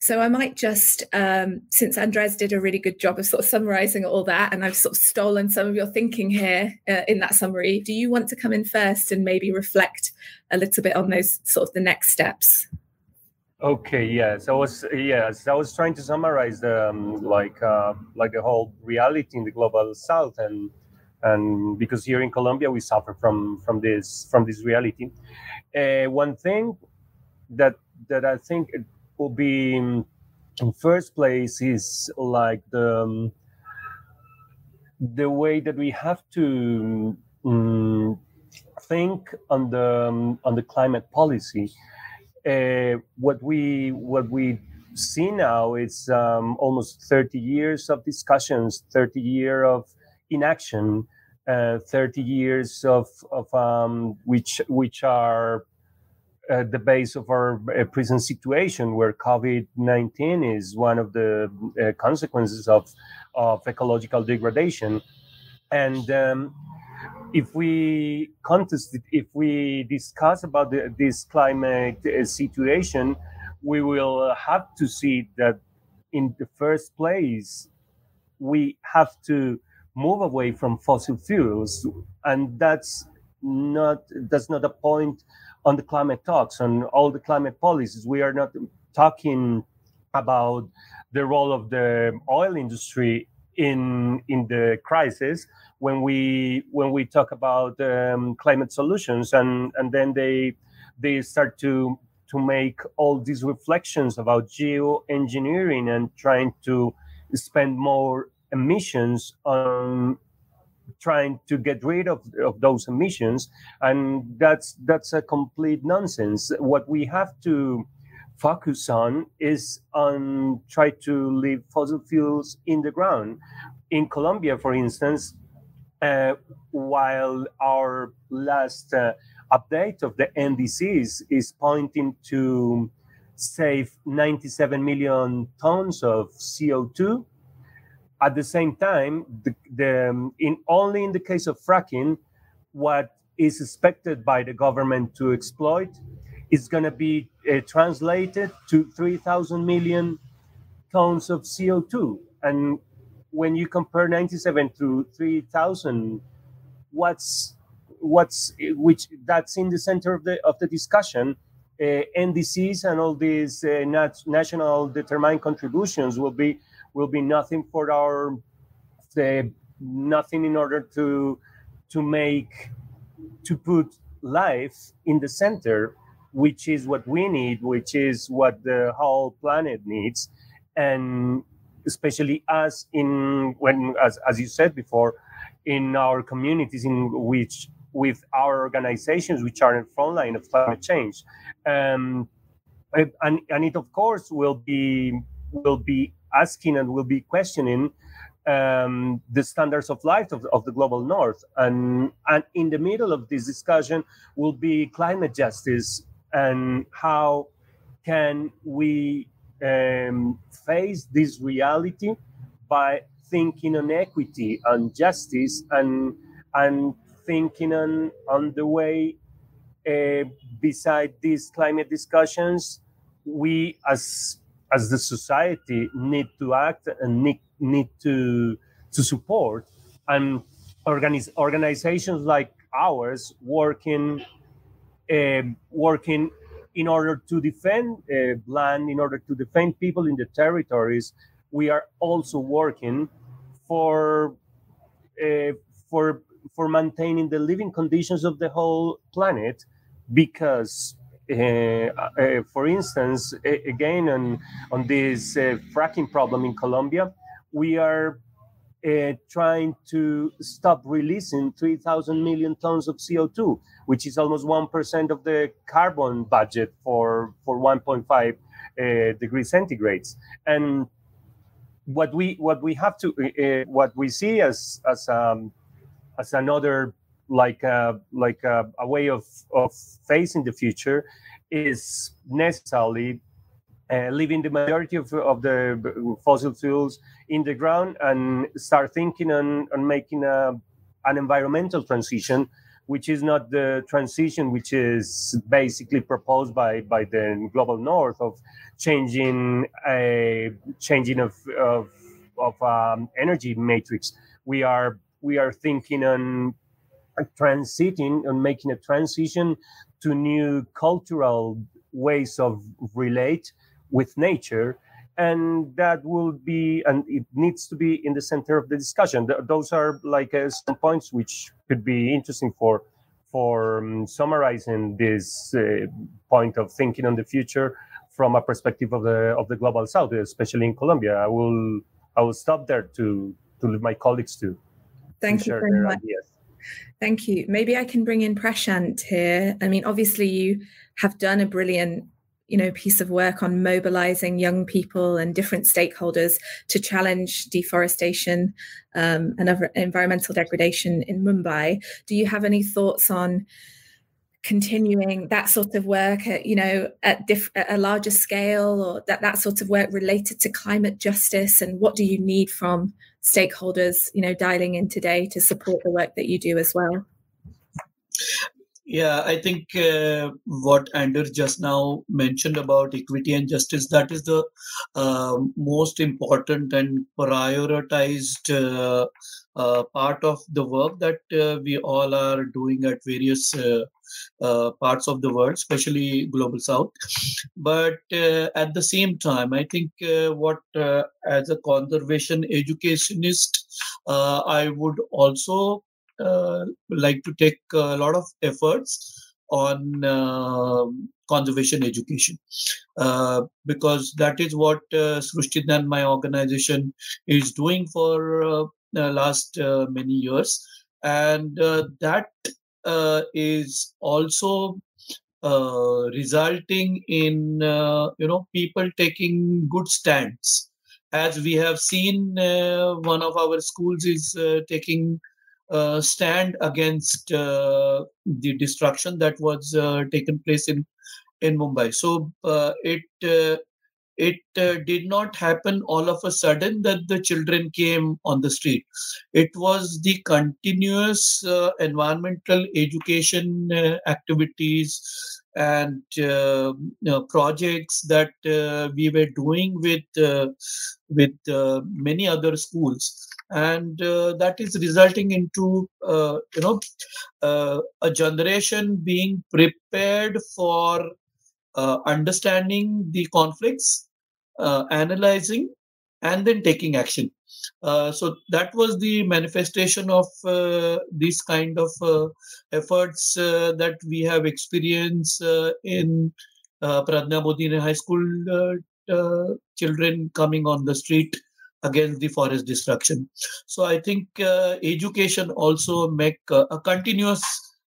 so i might just um, since andres did a really good job of sort of summarizing all that and i've sort of stolen some of your thinking here uh, in that summary do you want to come in first and maybe reflect a little bit on those sort of the next steps Okay. Yes, I was. Yes, I was trying to summarize the um, like uh, like the whole reality in the global south, and and because here in Colombia we suffer from from this from this reality. Uh, one thing that that I think will be in first place is like the um, the way that we have to um, think on the um, on the climate policy. Uh, what we what we see now is um, almost 30 years of discussions, 30 years of inaction, uh, 30 years of, of um, which which are uh, the base of our uh, present situation, where COVID 19 is one of the uh, consequences of of ecological degradation, and um, if we contest if we discuss about the, this climate situation, we will have to see that in the first place, we have to move away from fossil fuels, and that's not that's not a point on the climate talks on all the climate policies. We are not talking about the role of the oil industry in in the crisis when we when we talk about um, climate solutions and and then they they start to to make all these reflections about geoengineering and trying to spend more emissions on trying to get rid of, of those emissions and that's that's a complete nonsense. What we have to focus on is on try to leave fossil fuels in the ground. In colombia for instance uh, while our last uh, update of the ndcs is pointing to save 97 million tons of co2 at the same time, the, the, in only in the case of fracking, what is expected by the government to exploit is going to be uh, translated to 3,000 million tons of CO2. And when you compare 97 to 3,000, what's what's which that's in the center of the of the discussion. Uh, NDCs and all these uh, nat- national determined contributions will be will be nothing for our the nothing in order to to make to put life in the center which is what we need which is what the whole planet needs. And especially us in when as, as you said before in our communities in which with our organizations which are in front line of climate change. Um, and, and it of course will be will be asking and will be questioning um, the standards of life of, of, the global north. And, and in the middle of this discussion will be climate justice and how can we um, face this reality by thinking on equity and justice and, and thinking on, on the way uh, beside these climate discussions, we as as the society need to act and need, need to to support and organize, organizations like ours working uh, working in order to defend uh, land in order to defend people in the territories we are also working for uh, for for maintaining the living conditions of the whole planet because for instance, again on, on this uh, fracking problem in Colombia, we are uh, trying to stop releasing 3,000 million tons of CO2, which is almost 1% of the carbon budget for, for 1.5 uh, degrees centigrades. And what we what we have to uh, what we see as as um, as another like a, like a, a way of, of facing the future is necessarily uh, leaving the majority of, of the fossil fuels in the ground and start thinking on, on making a, an environmental transition, which is not the transition which is basically proposed by, by the global north of changing a changing of, of, of um, energy matrix. We are we are thinking on transiting and making a transition to new cultural ways of relate with nature. And that will be and it needs to be in the center of the discussion. Those are like uh, some points which could be interesting for for um, summarizing this uh, point of thinking on the future from a perspective of the of the global south especially in colombia. I will i will stop there to to leave my colleagues to, thank to you very much. ideas. Thank you. Maybe I can bring in Prashant here. I mean, obviously, you have done a brilliant you know piece of work on mobilizing young people and different stakeholders to challenge deforestation um, and other environmental degradation in mumbai do you have any thoughts on continuing that sort of work at you know at, diff- at a larger scale or that that sort of work related to climate justice and what do you need from stakeholders, you know, dialing in today to support the work that you do as well? Yeah, I think uh, what Anders just now mentioned about equity and justice, that is the uh, most important and prioritized uh, uh part of the work that uh, we all are doing at various uh, parts of the world, especially Global South. But at the same time, I think what, as a conservation educationist, I would also uh, like to take a lot of efforts on uh, conservation education uh, because that is what uh, my organization is doing for uh, the last uh, many years and uh, is also resulting in you know people taking good stands as we have seen one of our schools is taking uh, stand against uh, the destruction that was uh, taken place in in Mumbai. So uh, it uh, did not happen all of a sudden that the children came on the street. It was the continuous environmental education activities and uh, projects that uh, we were doing with uh, with many other schools and uh, that is resulting into uh, you know uh, a generation being prepared for uh, understanding the conflicts uh, analyzing and then taking action uh, so that was the manifestation of these kind of efforts that we have experienced in uh, Pradnya Bodhini High School children coming on the street against the forest destruction. So I think uh, education also make uh, a continuous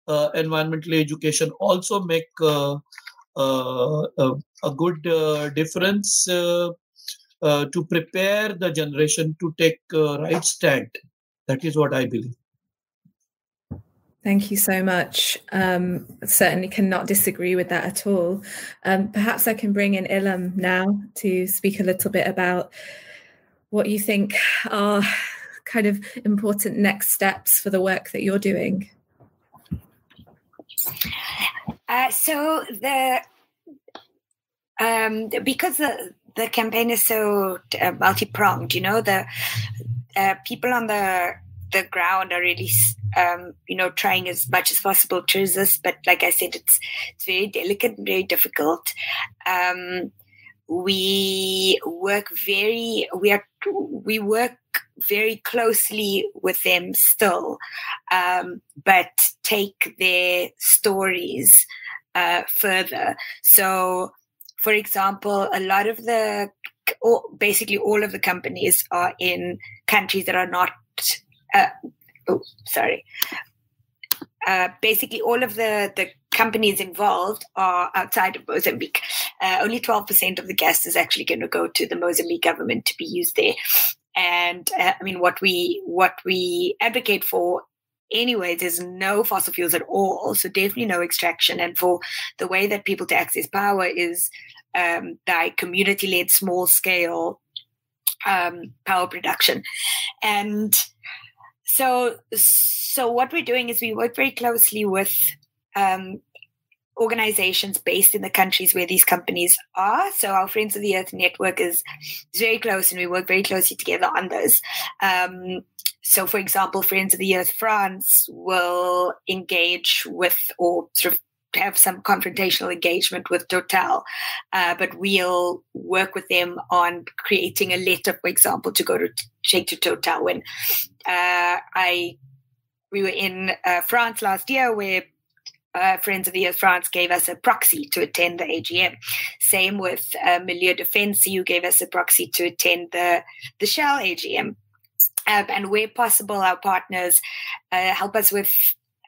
uh, environmental education also make uh, uh, a, a, good uh, difference to prepare the generation to take right stand. That is what I believe. Thank you so much. Um, certainly cannot disagree with that at all. Um, perhaps I can bring in Ilham now to speak a little bit about what you think are kind of important next steps for the work that you're doing. Uh, so the um, because the the campaign is so uh, multi-pronged, you know, the uh, people on the the ground are really um, you know trying as much as possible to resist but like i said it's it's very delicate and very difficult. Um, we work very we are we work very closely with them still um, but take their stories uh, further so for example a lot of the basically all of the companies are in countries that are not uh, oh sorry uh, basically all of the the companies involved are outside of Mozambique. Uh, only 12% of the gas is actually going to go to the Mozambique government to be used there. And uh, I mean, what we what we advocate for anyways is no fossil fuels at all. So definitely no extraction. And for the way that people to access power is um, by community-led small scale um, power production. And so so what we're doing is we work very closely with um, organizations based in the countries where these companies are. So our Friends of the Earth network is, is very close, and we work very closely together on those. Um, so, for example, Friends of the Earth France will engage with or sort of have some confrontational engagement with Total, uh, but we'll work with them on creating a letter, for example, to go to take to Total. When uh, I we were in uh, France last year, where uh, Friends of the Earth France gave us a proxy to attend the AGM. Same with uh, Milieudefensie, who gave us a proxy to attend the, the Shell AGM. Um, and where possible, our partners uh, help us with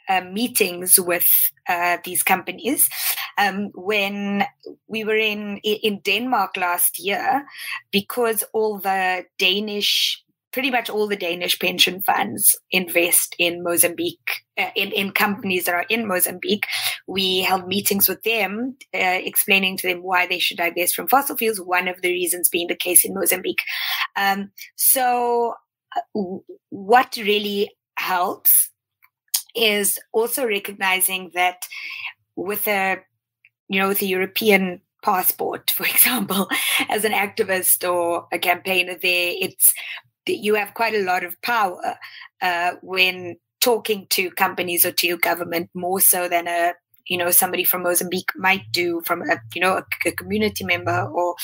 uh, meetings with uh, these companies. Um, when we were in in Denmark last year, because all the Danish pretty much all the Danish pension funds invest in Mozambique, uh, in, in companies that are in Mozambique. We held meetings with them, uh, explaining to them why they should divest from fossil fuels, one of the reasons being the case in Mozambique. Um, so, uh, what really helps is also recognizing that with a you know with a European passport, for example, as an activist or a campaigner there, it's you have quite a lot of power uh, when talking to companies or to your government more so than a you know somebody from Mozambique might do from a you know a, a community member or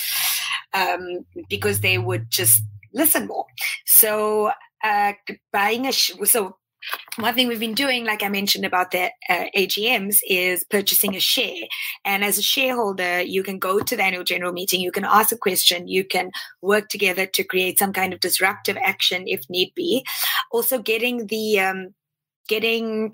um, because they would just listen more. So uh, buying a sh- so one thing we've been doing, like I mentioned about the uh, AGMs, is purchasing a share. And as a shareholder, you can go to the annual general meeting, you can ask a question, you can work together to create some kind of disruptive action if need be. Also, getting the um, getting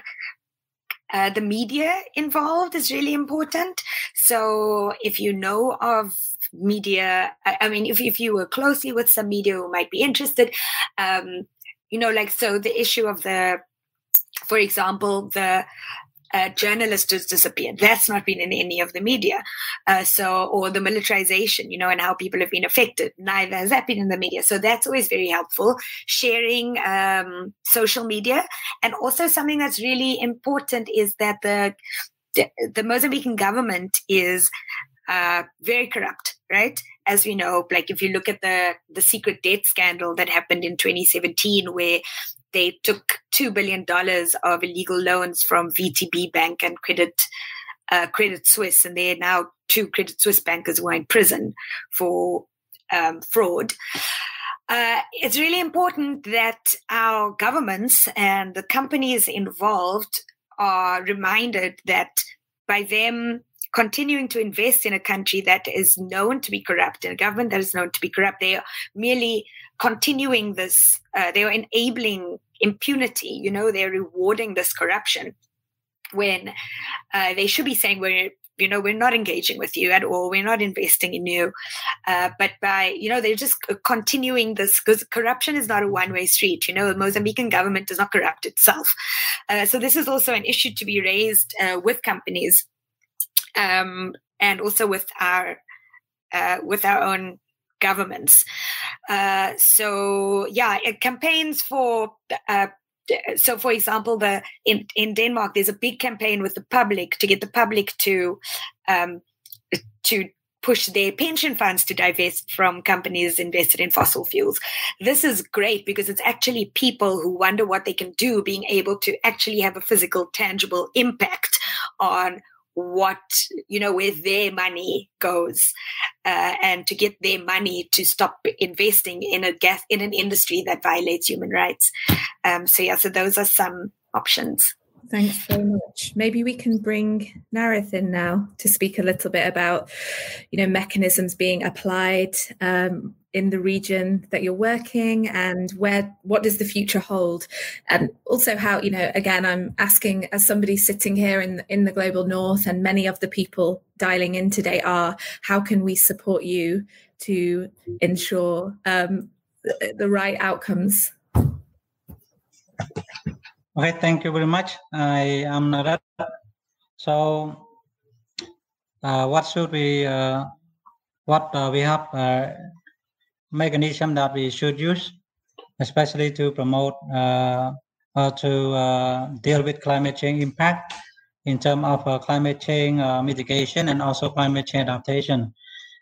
uh, the media involved is really important. So if you know of media, I, I, mean, if, if you work closely with some media who might be interested, um, you know, like, so the issue of the, for example, the uh, journalist has disappeared. That's not been in any of the media. Uh, so, or the militarization, you know, and how people have been affected. Neither has that been in the media. So that's always very helpful. Sharing um, social media, and also something that's really important is that the the, the Mozambican government is uh, very corrupt, right? As we know, like if you look at the the secret debt scandal that happened in 2017, where they took two billion dollars of illegal loans from VTB Bank and Credit uh, Credit Suisse, and there are now two Credit Suisse bankers who are in prison for um, fraud. Uh, it's really important that our governments and the companies involved are reminded that by them continuing to invest in a country that is known to be corrupt, in a government that is known to be corrupt. They are merely continuing this, uh, they are enabling impunity. You know, they're rewarding this corruption when uh, they should be saying, we're you know we're not engaging with you at all we're not investing in you uh, but by you know they're just continuing this because corruption is not a one-way street you know the mozambican government does not corrupt itself uh, so this is also an issue to be raised uh, with companies um, and also with our uh, with our own governments. Uh, so yeah, campaigns for. Uh, so, for example, the in, in Denmark, there's a big campaign with the public to get the public to um, to push their pension funds to divest from companies invested in fossil fuels. This is great because it's actually people who wonder what they can do being able to actually have a physical, tangible impact on what you know where their money goes uh, and to get their money to stop investing in a gas in an industry that violates human rights. Um, so yeah so those are some options Thanks very much. Maybe we can bring Nareth in now to speak a little bit about, you know, mechanisms being applied um, in the region that you're working and where what does the future hold and also how you know again i'm asking as somebody sitting here in in the global north and many of the people dialing in today are how can we support you to ensure um, the, the right outcomes okay thank you very much i am Narat. so uh, what should we uh, what uh, we have uh, mechanism that we should use, especially to promote uh, uh, to uh, deal with climate change impact in terms of uh, climate change uh, mitigation and also climate change adaptation.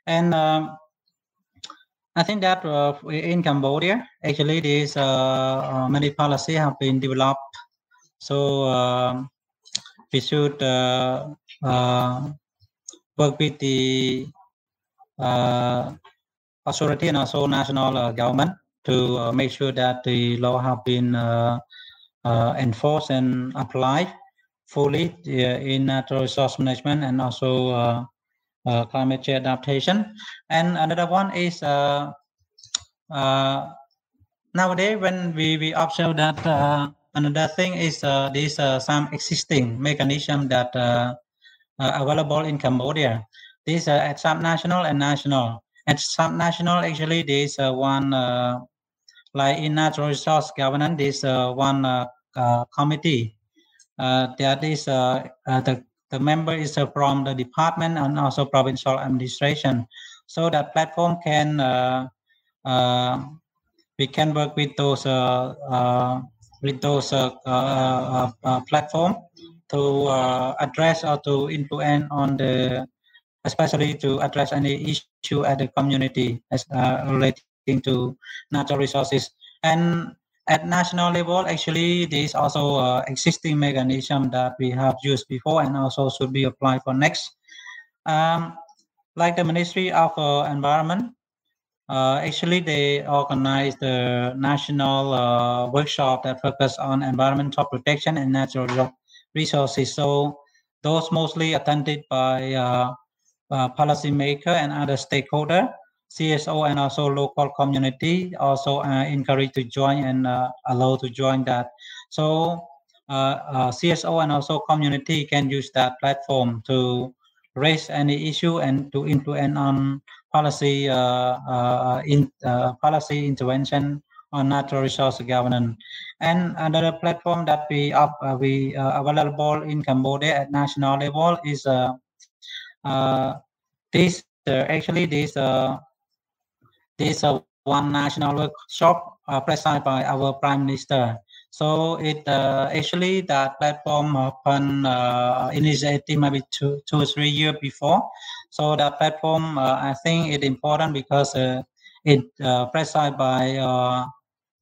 And um, I think that uh, in Cambodia, actually, these many policies have been developed. So um, we should work with the authority and also national uh, government to uh, make sure that the law have been uh, enforced and applied fully in natural resource management and also climate change adaptation. And another one is nowadays when we, we observe that uh, another thing is uh, this uh, some existing mechanism that available in Cambodia. These are at subnational and national. At subnational, actually, there's uh, one, uh, like in natural resource governance, there's uh, one uh, uh, committee. Uh, that is the, the member is from the department and also provincial administration. So that platform can, we can work with those with those uh, uh, uh, platform to address or to influence on the, especially to address any issue at the community as relating to natural resources. And at national level, actually, there is also existing mechanism that we have used before and also should be applied for next. Um, like the Ministry of uh, Environment, uh, actually, they organize the national uh, workshop that focus on environmental protection and natural resources. So those mostly attended by uh, uh policymaker and other stakeholder, CSO and also local community also uh, encouraged to join and uh, allowed to join that. So CSO and also community can use that platform to raise any issue and to influence on policy uh, uh, in uh, policy intervention on natural resource governance. And another platform that we up we available in Cambodia at national level is this actually this this one national workshop presided by our prime minister so it uh, actually that platform open uh, initiative maybe two two or three years before. So that platform uh, I think it's important because uh, it uh, presided by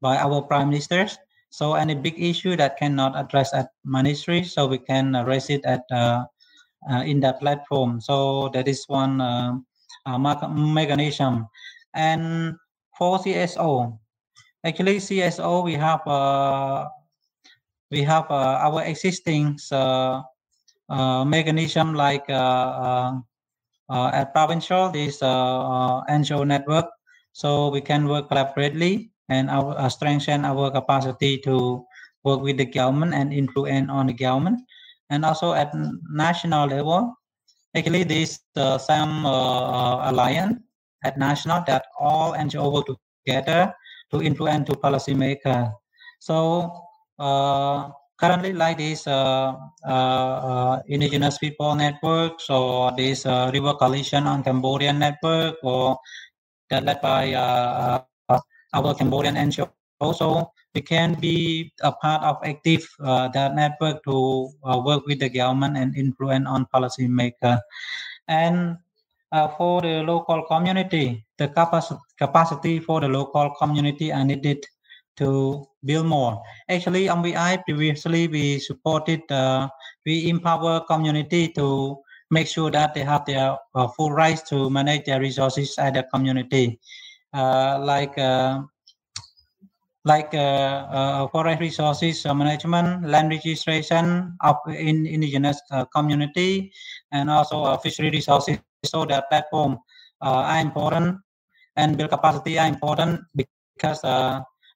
by our prime ministers. So any big issue that cannot address at ministry, so we can raise it at in that platform. So that is one mechanism. And for CSO, Actually, CSO, we have uh, we have uh, our existing uh, mechanism like Uh, at provincial, this uh, uh, NGO network. So we can work collaboratively and our, strengthen our capacity to work with the government and influence on the government. And also at national level, actually this some alliance at national that all NGO work together to influence to policymaker. So uh, currently, like this uh, uh, indigenous people network, so this River Coalition on Cambodian network, or that led by our Cambodian NGO. Also, we can be a part of active uh, that network to uh, work with the government and influence on policymaker. And uh, for the local community, the capacity, capacity for the local community are needed to build more. Actually, MVI previously we supported, uh, we empower community to make sure that they have their uh, full rights to manage their resources at the community, uh, like uh, like uh, uh, forest resources management, land registration of in indigenous community, and also fishery resources so that platform are important and build capacity are important because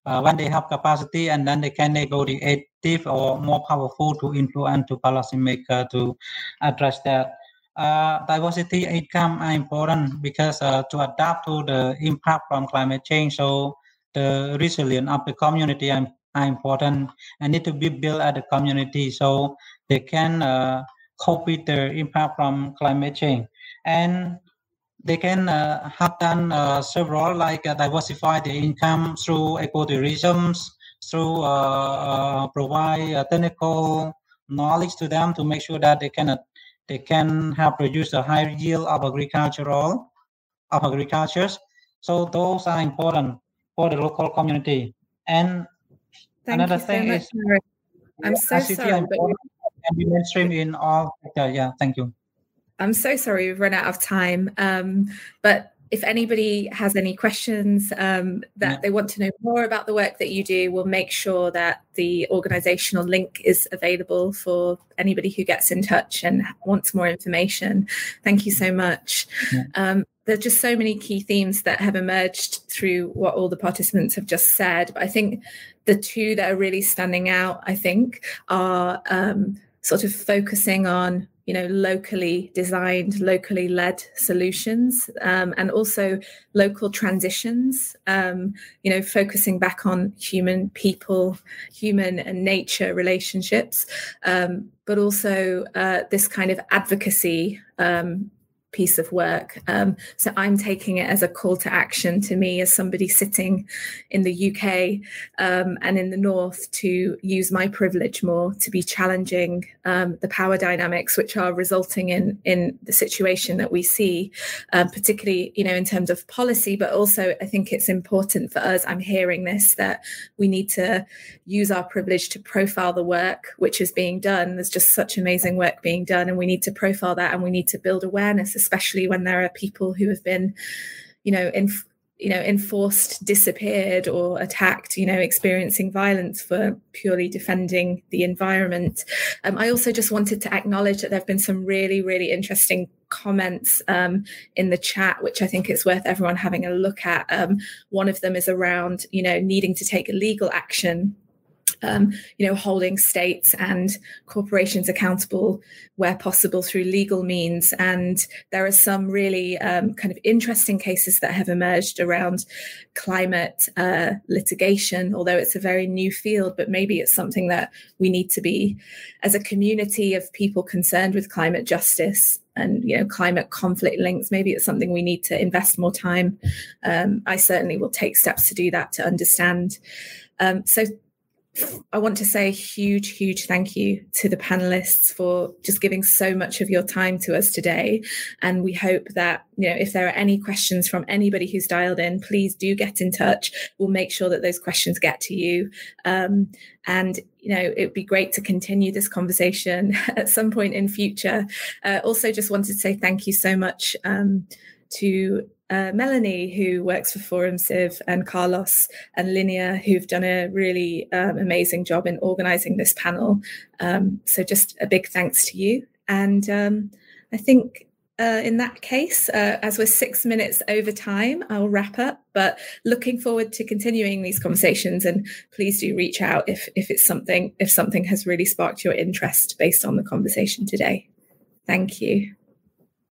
uh, when they have capacity and then they can negotiate or more powerful to influence to policymaker to address that. Uh, diversity income are important because uh, to adapt to the impact from climate change. So the resilience of the community are, are, important and need to be built at the community so they can uh, cope with the impact from climate change and they can uh, have done uh, several like uh, diversify their income through ecotourism, through uh, uh, provide uh, technical knowledge to them to make sure that they can they can have produced a higher yield of agricultural of agricultures. So those are important for the local community. And Thank another thing so is I'm so sorry, but be mainstream in all sectors. Yeah, thank you. I'm so sorry we've run out of time. Um, but if anybody has any questions um, that yeah. they want to know more about the work that you do, we'll make sure that the organizational link is available for anybody who gets in touch and wants more information. Thank you so much. Yeah. Um, there's just so many key themes that have emerged through what all the participants have just said. But I think the two that are really standing out, I think, are um, sort of focusing on you know locally designed locally led solutions um, and also local transitions um, you know focusing back on human people human and nature relationships um, but also uh, this kind of advocacy um, piece of work. Um, so I'm taking it as a call to action to me as somebody sitting in the UK um, and in the North to use my privilege more to be challenging um, the power dynamics which are resulting in in the situation that we see, um, particularly you know in terms of policy, but also I think it's important for us. I'm hearing this that we need to use our privilege to profile the work which is being done. There's just such amazing work being done, and we need to profile that and we need to build awareness especially when there are people who have been, you know, in you know enforced disappeared or attacked you know experiencing violence for purely defending the environment. Um, i also just wanted to acknowledge that there have been some really really interesting comments um, in the chat which i think it's worth everyone having a look at. Um, one of them is around you know needing to take legal action um, you know, holding states and corporations accountable where possible through legal means. And there are some really um, kind of interesting cases that have emerged around climate uh, litigation, although it's a very new field, but maybe it's something that we need to be, as a community of people concerned with climate justice, and you know climate conflict links maybe it's something we need to invest more time um, i certainly will take steps to do that to understand um, so I want to say a huge, huge thank you to the panelists for just giving so much of your time to us today. And we hope that, you know, if there are any questions from anybody who's dialed in, please do get in touch. We'll make sure that those questions get to you. Um, and, you know, it'd be great to continue this conversation at some point in future. Uh, also, just wanted to say thank you so much um, to uh, Melanie, who works for ForumCiv, and Carlos and Linnea, who've done a really um, amazing job in organizing this panel. Um, so, just a big thanks to you. And um, I think uh, in that case, uh, as we're six minutes over time, I'll wrap up. But looking forward to continuing these conversations, and please do reach out if if it's something if something has really sparked your interest based on the conversation today. Thank you.